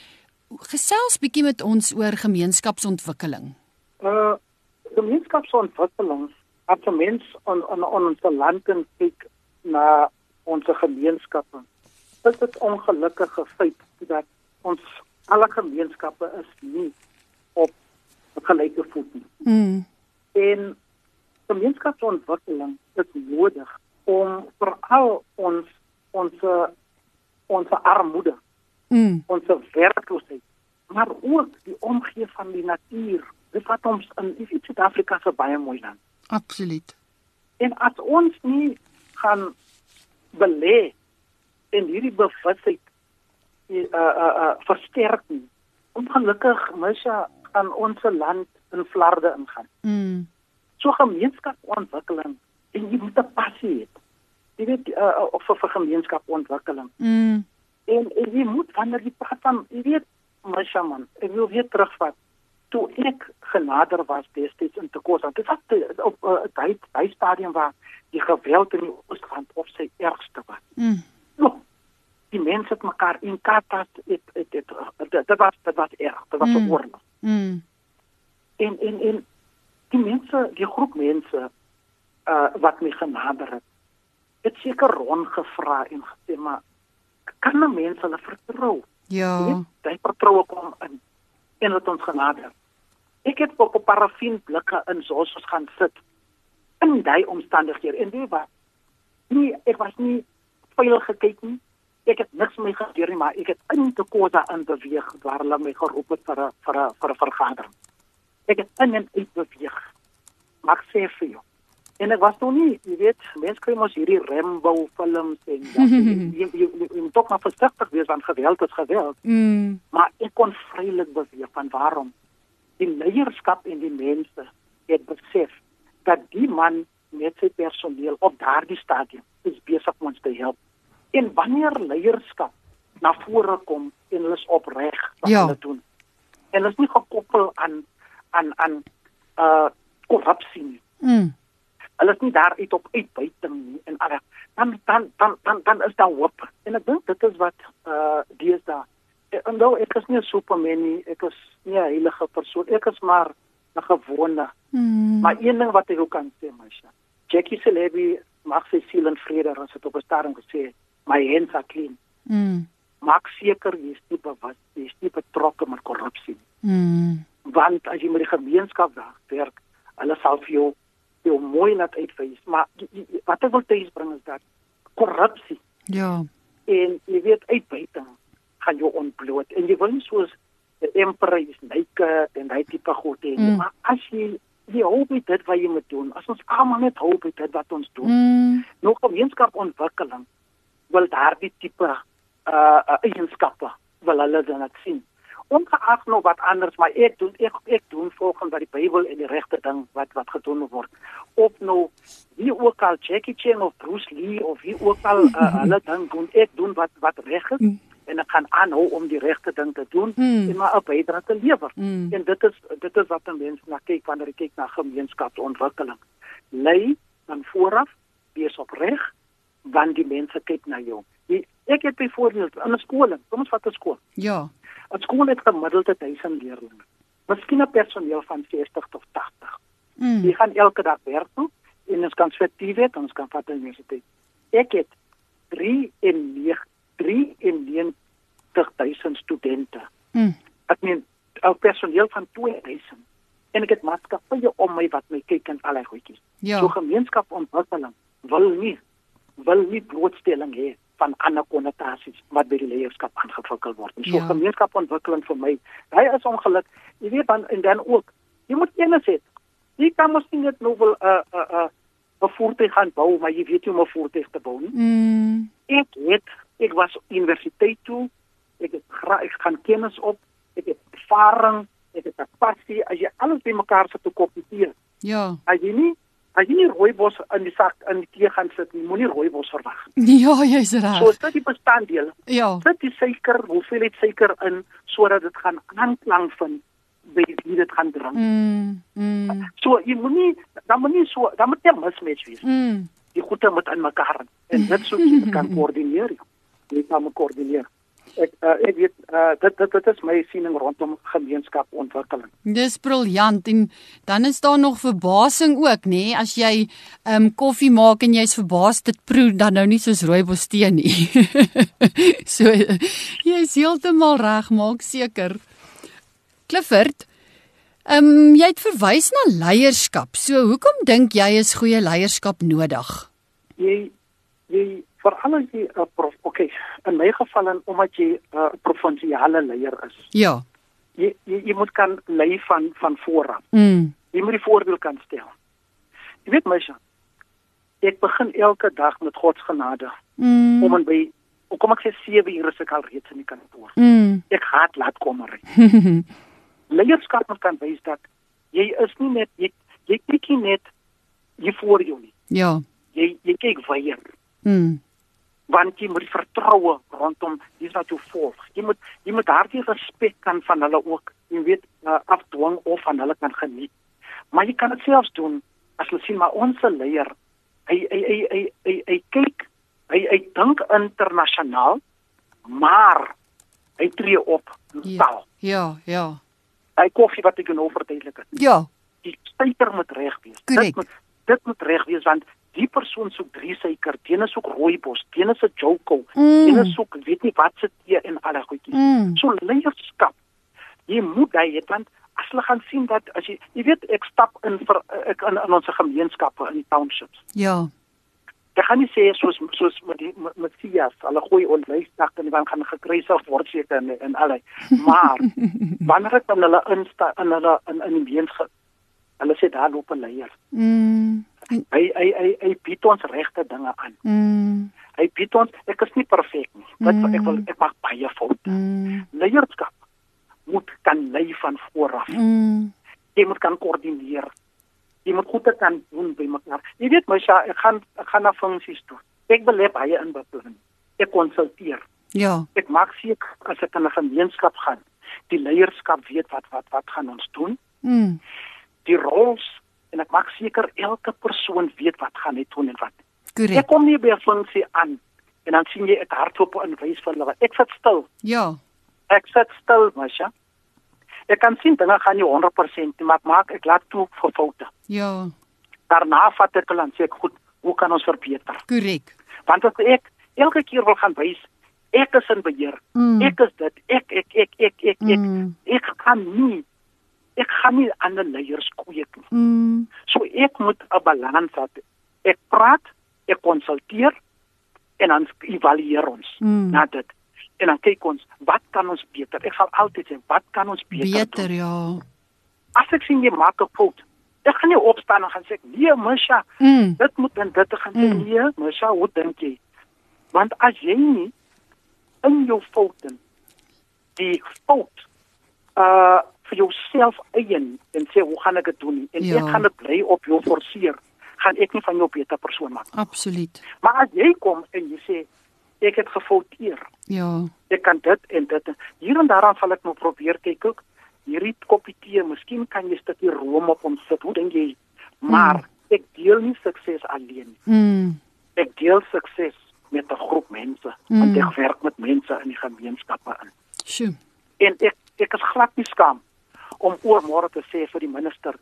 gesels bietjie met ons oor gemeenskapsontwikkeling. Uh gemeenskapsontwikkeling as 'n mens on on on ons land en kyk na ons gemeenskappe. Dit is 'n ongelukkige feit dat ons alle gemeenskappe is nie op gelyke voet nie. Mm. En gemeenskapsontwikkeling is nodig om veral ons ons ons armoede, Mm. ons werkloosheid, maar ook die omgee van die natuur. Dit wat ons in Suid-Afrika se baie mooi land. Absoluut. En as ons nie gaan belê in hierdie bewustheid uh uh uh versterk nie. Ongelukkig Misha gaan ons land in flarde ingaan. Mm. So gemeenskapsontwikkeling en jy moet 'n passie hê. Jy weet uh, of vir gemeenskapsontwikkeling. Mm. En, en jy moet wanneer jy praat van jy weet Misha man, ek wil weer terugvat toe ek genader was destyds in Tekosa. Dit was te, op 'n uh, tyd by stadium waar die geweld in die Oosrand op sy ergste was. Mm. No, die mense het mekaar in het het dit dit was dit was erg. Dit was 'n Mm. oorlog. Mm. En en en die mense, die groep mense uh wat my genader het. Het seker rondgevra en gesê maar kan 'n mens hulle vertrou? Ja. Hy vertroue kom in en het ons genader. Ek het op 'n parafin blikke in soos ons gaan sit in daai omstandighede en dit was nie ek was nie veilig gekyk nie. Ek het niks mee gebeur nie, maar ek het in te kosa in beweeg waar hulle my geroep het vir 'n vir 'n vir 'n vergadering. Ek het in en uit beweeg. Maar ek sê vir jou. En ek was nog nie, jy weet, mense kry mos hierdie Rambo films en dat, jy, jy, jy, jy, jy moet tog maar versigtig wees want geweld is geweld. Mm. Maar ek kon vrylik beweeg van waarom die leierskap en die mense het besef dat die man met sy personeel op daardie stadium is besig om ons te help. En wanneer leierskap na vore kom en hulle is opreg wat Ja. hulle doen. En hulle is nie gekoppel aan aan aan uh korrupsie nie. Mm. Hulle is nie daar uit op uitbuiting nie en alles. Dan dan dan dan dan is daar hoop. En ek dink dit is wat uh deesdae en nou ek is nie 'n superman nie, ek is nie 'n heilige persoon. Ek is maar 'n gewone. Mm. Maar een ding wat ek ook kan sê, Masha. Jackie Celebi mag sy siel in vrede as dit op 'n stadium gesê, my hands are clean. Mm. Maak seker jy is nie bewus, jy is nie betrokke met korrupsie nie. Mm. Want as jy met die gemeenskap werk, hulle sal vir jou jou mooi laat uitwys, maar die- die- wat ek wil teesbring is dat korrupsie Ja. en jy weet uitbuiting gaan jou ontbloot en jy wil nie soos die emperor is naked en daai tipe goed hê Mm. maar as jy jy hou by dit wat jy moet doen as ons almal net hou by dit wat ons doen Mm. nog gemeenskapontwikkeling wil daardie tipe uh, uh eienskappe wil hulle dan net sien ongeag nou wat anders maar ek doen ek ek doen volgens wat die Bybel en die regte ding wat wat gedoen word of nou wie ook al Jackie Chan of Bruce Lee of wie ook al uh, hulle ding doen ek doen wat wat reg is Mm. En ek gaan aanhou om die regte ding te doen Mm. en maar 'n bydrae te lewer Mm. en dit is dit is wat 'n mens na kyk wanneer jy kyk na gemeenskapsontwikkeling lei dan vooraf wees opreg want die mense kyk na jou die, ek het byvoorbeeld in 'n skool kom ons vat 'n skool Ja. 'n skool het gemiddeld 1000 leerders miskien 'n personeel van 60 tot 80 Mm. die gaan elke dag werk toe en ons kan swetie weet ons kan vat universiteit ek het 3 en 9 3 en 90000 studente Mm. ek meen 'n personeel van 2000 en ek het maatskappye om my wat my kyk en al die goedjies. Ja. So gemeenskapontwikkeling wil nie wil nie blootstelling hê van ander konnotasies wat by die leierskap aangevikkel word. So Ja. gemeenskapontwikkeling vir my, hy is ongeluk. Jy weet dan en dan ook, jy moet kennis hê. Jy kan mos nie net nou wil 'n 'n 'n 'n voertuig gaan bou, maar jy weet nie hoe om 'n voertuig te bou nie Mm. ek het ek was universiteit toe ek het ek gaan kennis op ek het ervaring ek het 'n passie as jy alles bymekaar sit te kompeteer Ja. as jy nie as jy nie rooibos in die sak in die tee gaan sit nie moenie rooibos verwag Ja, jy's reg. so dit die bestanddele Ja. sit die suiker hoeveelheid suiker in sodat dit gaan aanklank vind by wie dit gaan drink Mm. Mm. so jy moenie dan moenie so dan moet jy mismatch wees Mm. die goede moet in mekaar en dit sou jy kan koördineer. Jy kan me koördineer. Ek uh, ek weet uh, dit dit dit is my siening rondom gemeenskapontwikkeling. Dis briljant en dan is daar nog verbasing ook, nê, nee? as jy ehm um, koffie maak en jy's verbaas dit proe dan nou nie soos rooibos tee nie. so jy's heeltemal reg, maak seker. Clifford, ehm um, jy het verwys na leierskap. So hoekom dink jy is goeie leierskap nodig? Jy jy veral as jy 'n uh, prof okay, in my geval en omdat jy 'n uh, provinsiale leier is. Ja. Jy, jy jy moet kan lei van van vooraf. Mm. Jy moet die voorbeeld kan stel. Jy weet my son. Ek begin elke dag met God se genade Mm. om en by kom ek sê 7 ure se al reeds in die kantoor. Mm. Ek haat laat kom ry. leierskap moet kan wys dat jy is nie net jy jy kyk nie net hier voor jou nie. ja. Jy jy kyk weier Mm. Want jy moet vertroue rondom dis wat jou volg. Jy moet jy moet daardie respek kan van hulle ook, jy weet, uh, afdwing of van hulle kan geniet. Maar jy kan dit selfs doen as jy sien maar ons leier hy hy hy hy hy, hy kyk hy hy dink internasionaal maar hy tree op Ja. taal. Ja, ja. Hy koffie wat ek nou verduidelik het. Ja. die spyker moet reg wees. Korrek. Dit moet dit moet reg wees want die persoon soek drie suiker, die ene soek rooibos, die ene se joko, Mm. die ene soek weet nie wat se tee en al daai goedjies. Mm. So leierskap. Jy moet daai het want as hulle gaan sien dat as jy jy weet ek stap in vir ek in, in ons gemeenskappe in die townships. Ja. Ek gaan nie sê soos soos met die met, Sias, hulle gooi onlysdag en dan gaan gekruisig word seker en en allei. Maar wanneer ek dan hulle insta in hulle in in die gemeenskap hulle sê daar loop 'n leier. Mm. Hy hy hy hy bied ons regte dinge aan. Mm. Hy bied ons ek is nie perfek nie. Wat mm. ek wil ek maak baie foute. Mm. Leierskap moet kan lei van vooraf. Mm. Jy moet kan koördineer. Jy moet goed kan doen by mekaar. Jy weet my Sja, ek gaan ek gaan na funksies toe. Ek wil hê baie inbeplan. Ek konsulteer. Ja. Ek maak seker as ek in 'n gemeenskap gaan, die leierskap weet wat wat wat gaan ons doen. Mm. Die roles en ek maak seker elke persoon weet wat gaan hy doen en wat. Ek Korrek. kom nie by 'n funksie aan en dan sien jy ek hardloop en wys vir hulle. Ek sit stil. Ja. Ek sit stil, Masha. Ek kan sien dinge gaan nie 100% nie, maar ek maak ek laat toe vir foute. Ja. Daarna vat ek en sê ek goed, hoe kan ons verbeter? Korrek. Want as ek elke keer wil gaan wys ek is in beheer. Mm. Ek is dit. Ek ek ek ek ek ek Mm. ek kan nie ek gaan nie ander leiers kweek nie. Mm. So ek moet 'n balans hê. Ek praat, ek konsulteer en dan evalueer ons Mm. na dit. En dan kyk ons, wat kan ons beter? Ek sal altyd sê, wat kan ons beter, Beter doen? ja. As ek sien jy maak 'n fout, ek gaan nie opstaan en gaan sê, "Nee, Misha, Mm. dit moet en dit gaan sê, Mm. nee, Misha, hoe dink jy?" Want as jy nie in jou foute die fout uh vir jouself eien en sê hoe gaan ek dit doen nie? en Ja. ek gaan dit bly op jou forceer gaan ek nie van jou 'n beter persoon maak Absoluut. maar as jy kom en jy sê ek het gefouteer Ja. ek kan dit en dit hier en daaraan sal ek nou probeer kyk ook hierdie koppie tee miskien kan jy 'n stukkie room op hom sit hoe dink jy maar ek deel nie sukses alleen Mm. ek deel sukses met 'n groep mense Mm. want ek werk met mense in die gemeenskappe in Sjoe. en ek ek is glad nie skaam om oormôre te sê vir die minister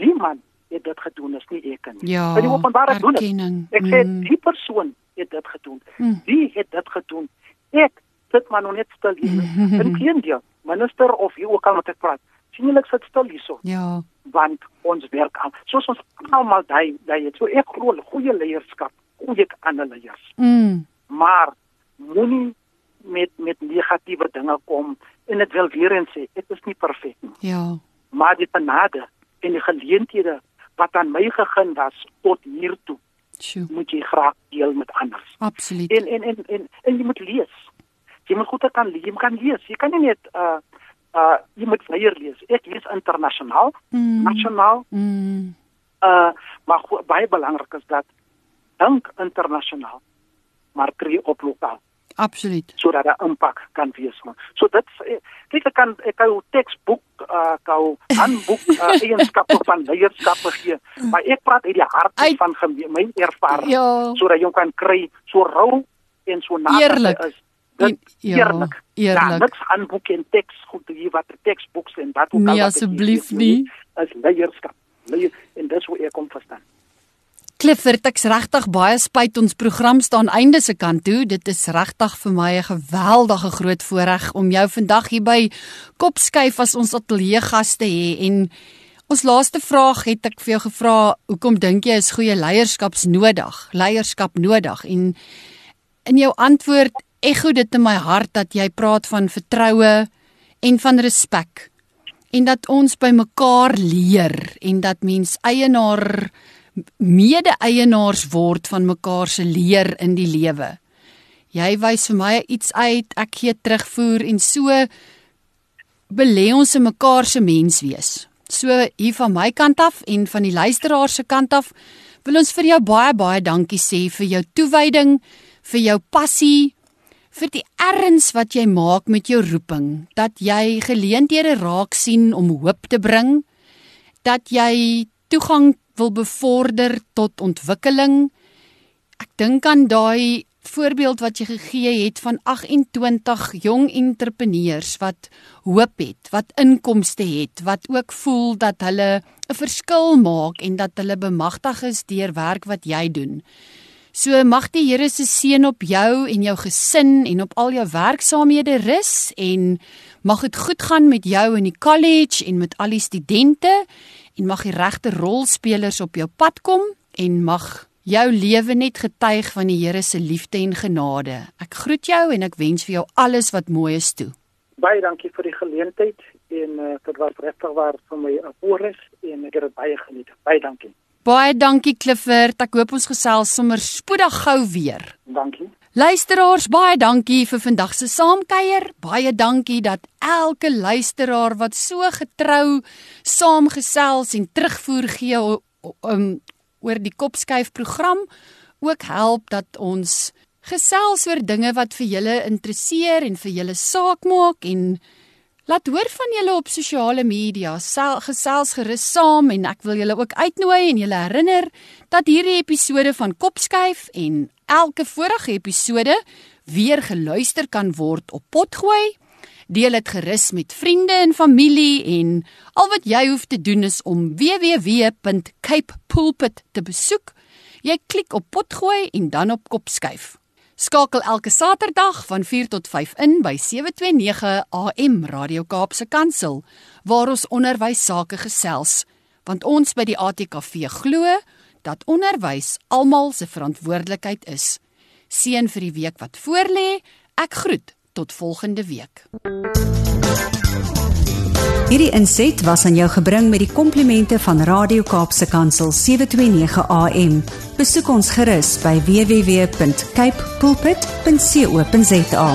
die man het dit gedoen is nie ek nie Ja. in die openbare doen dit erkenning. ek sê Mm. die persoon het dit gedoen Mm. wie het dit gedoen ek sit maar nog net stil hier inteendeel minister of wie ook al wat ek praat sien julle ek sit stil hierso Ja. want ons werk aan soos ons almal daai daai het so ek glo goeie leierskap goeie ander leiers Mm. maar moenie met met negatiewe dinge kom en dit wil weer eens sê ek is nie perfek nie Ja. maar die genade en die geleenthede wat aan my gegee was tot hier toe Sjoe. moet jy graag deel met ander Absoluut. en en en en, en jy moet lees jy moet goed kan lees jy kan lees jy kan nie net uh uh jy moet vleier lees ek lees internasionaal Mm. nasionaal Mm. uh maar baie belangrik is dat dink internasionaal maar tree op lokaal Absoluut. sodat daar impak kan wees man. So dit kyk ek kan ek kan teksboek uh kan handboek uh, eienskappe van leierskappe gee, maar ek praat uit die hart Uit- van gemeen, my ervaring Ja. sodat jy kan kry so rou en so Eerlik. is. Dit ja, eerlik. eerlik. Ja, niks handboek en teks goed hier wat teksboek en wat ook al Nee, ek hier asseblief nie. is leierskap. Leier en dis hoe ek kom verstaan. Clifford, ek's regtig baie spyt ons program staan einde se kant toe. Dit is regtig vir my 'n geweldige groot voorreg om jou vandag hier by Kopskyf as ons ateljee gaste hê en ons laaste vraag het ek vir jou gevra, hoekom dink jy is goeie leierskaps nodig? Leierskap nodig en in jou antwoord ekho dit in my hart dat jy praat van vertroue en van respek en dat ons by mekaar leer en dat mens eienaar mede-eienaars word van mekaar se leer in die lewe. Jy wys vir my iets uit, ek gee terugvoer en so belê ons in mekaar se mens wees. So hier van my kant af en van die luisteraar se kant af wil ons vir jou baie baie dankie sê vir jou toewyding, vir jou passie, vir die erns wat jy maak met jou roeping, dat jy geleenthede raak sien om hoop te bring, dat jy toegang wil bevorder tot ontwikkeling. Ek dink aan daai voorbeeld wat jy gegee het van 28 jong entrepreneurs wat hoop het, wat inkomste het, wat ook voel dat hulle 'n verskil maak en dat hulle bemagtig is deur werk wat jy doen. So mag die Here se seën op jou en jou gesin en op al jou werksaamhede rus en mag dit goed gaan met jou in die college en met al die studente en mag die regte rolspelers op jou pad kom en mag jou lewe net getuig van die Here se liefde en genade. Ek groet jou en ek wens vir jou alles wat mooi is toe. Baie dankie vir die geleentheid en uh, dit was regtig waar vir my 'n voorreg en ek het dit baie geniet. Baie dankie. Baie dankie Clifford. Ek hoop ons gesels sommer spoedig gou weer. Dankie. Luisteraars, baie dankie vir vandag se saamkuier. Baie dankie dat elke luisteraar wat so getrou saamgesels en terugvoer gee um, oor die Kopskuif program ook help dat ons gesels oor dinge wat vir julle interesseer en vir julle saak maak en Laat hoor van julle op sosiale media. Sel, gesels gerus saam en ek wil julle ook uitnooi en julle herinner dat hierdie episode van Kopskuif en elke vorige episode weer geluister kan word op Potgooi. Deel dit gerus met vriende en familie en al wat jy hoef te doen is om www.capepulpit te besoek. Jy klik op Potgooi en dan op Kopskuif. Skakel elke Saterdag van 4 tot 5 in by 729 AM Radio Kaapse Kansel waar ons onderwys sake gesels want ons by die ATKV glo dat onderwys almal se verantwoordelikheid is. Seën vir die week wat voorlê. Ek groet tot volgende week. Hierdie inset was aan jou gebring met die komplimente van Radio Kaapse Kansel 729 AM. Besoek ons gerus by www.cape pulpit.co.za.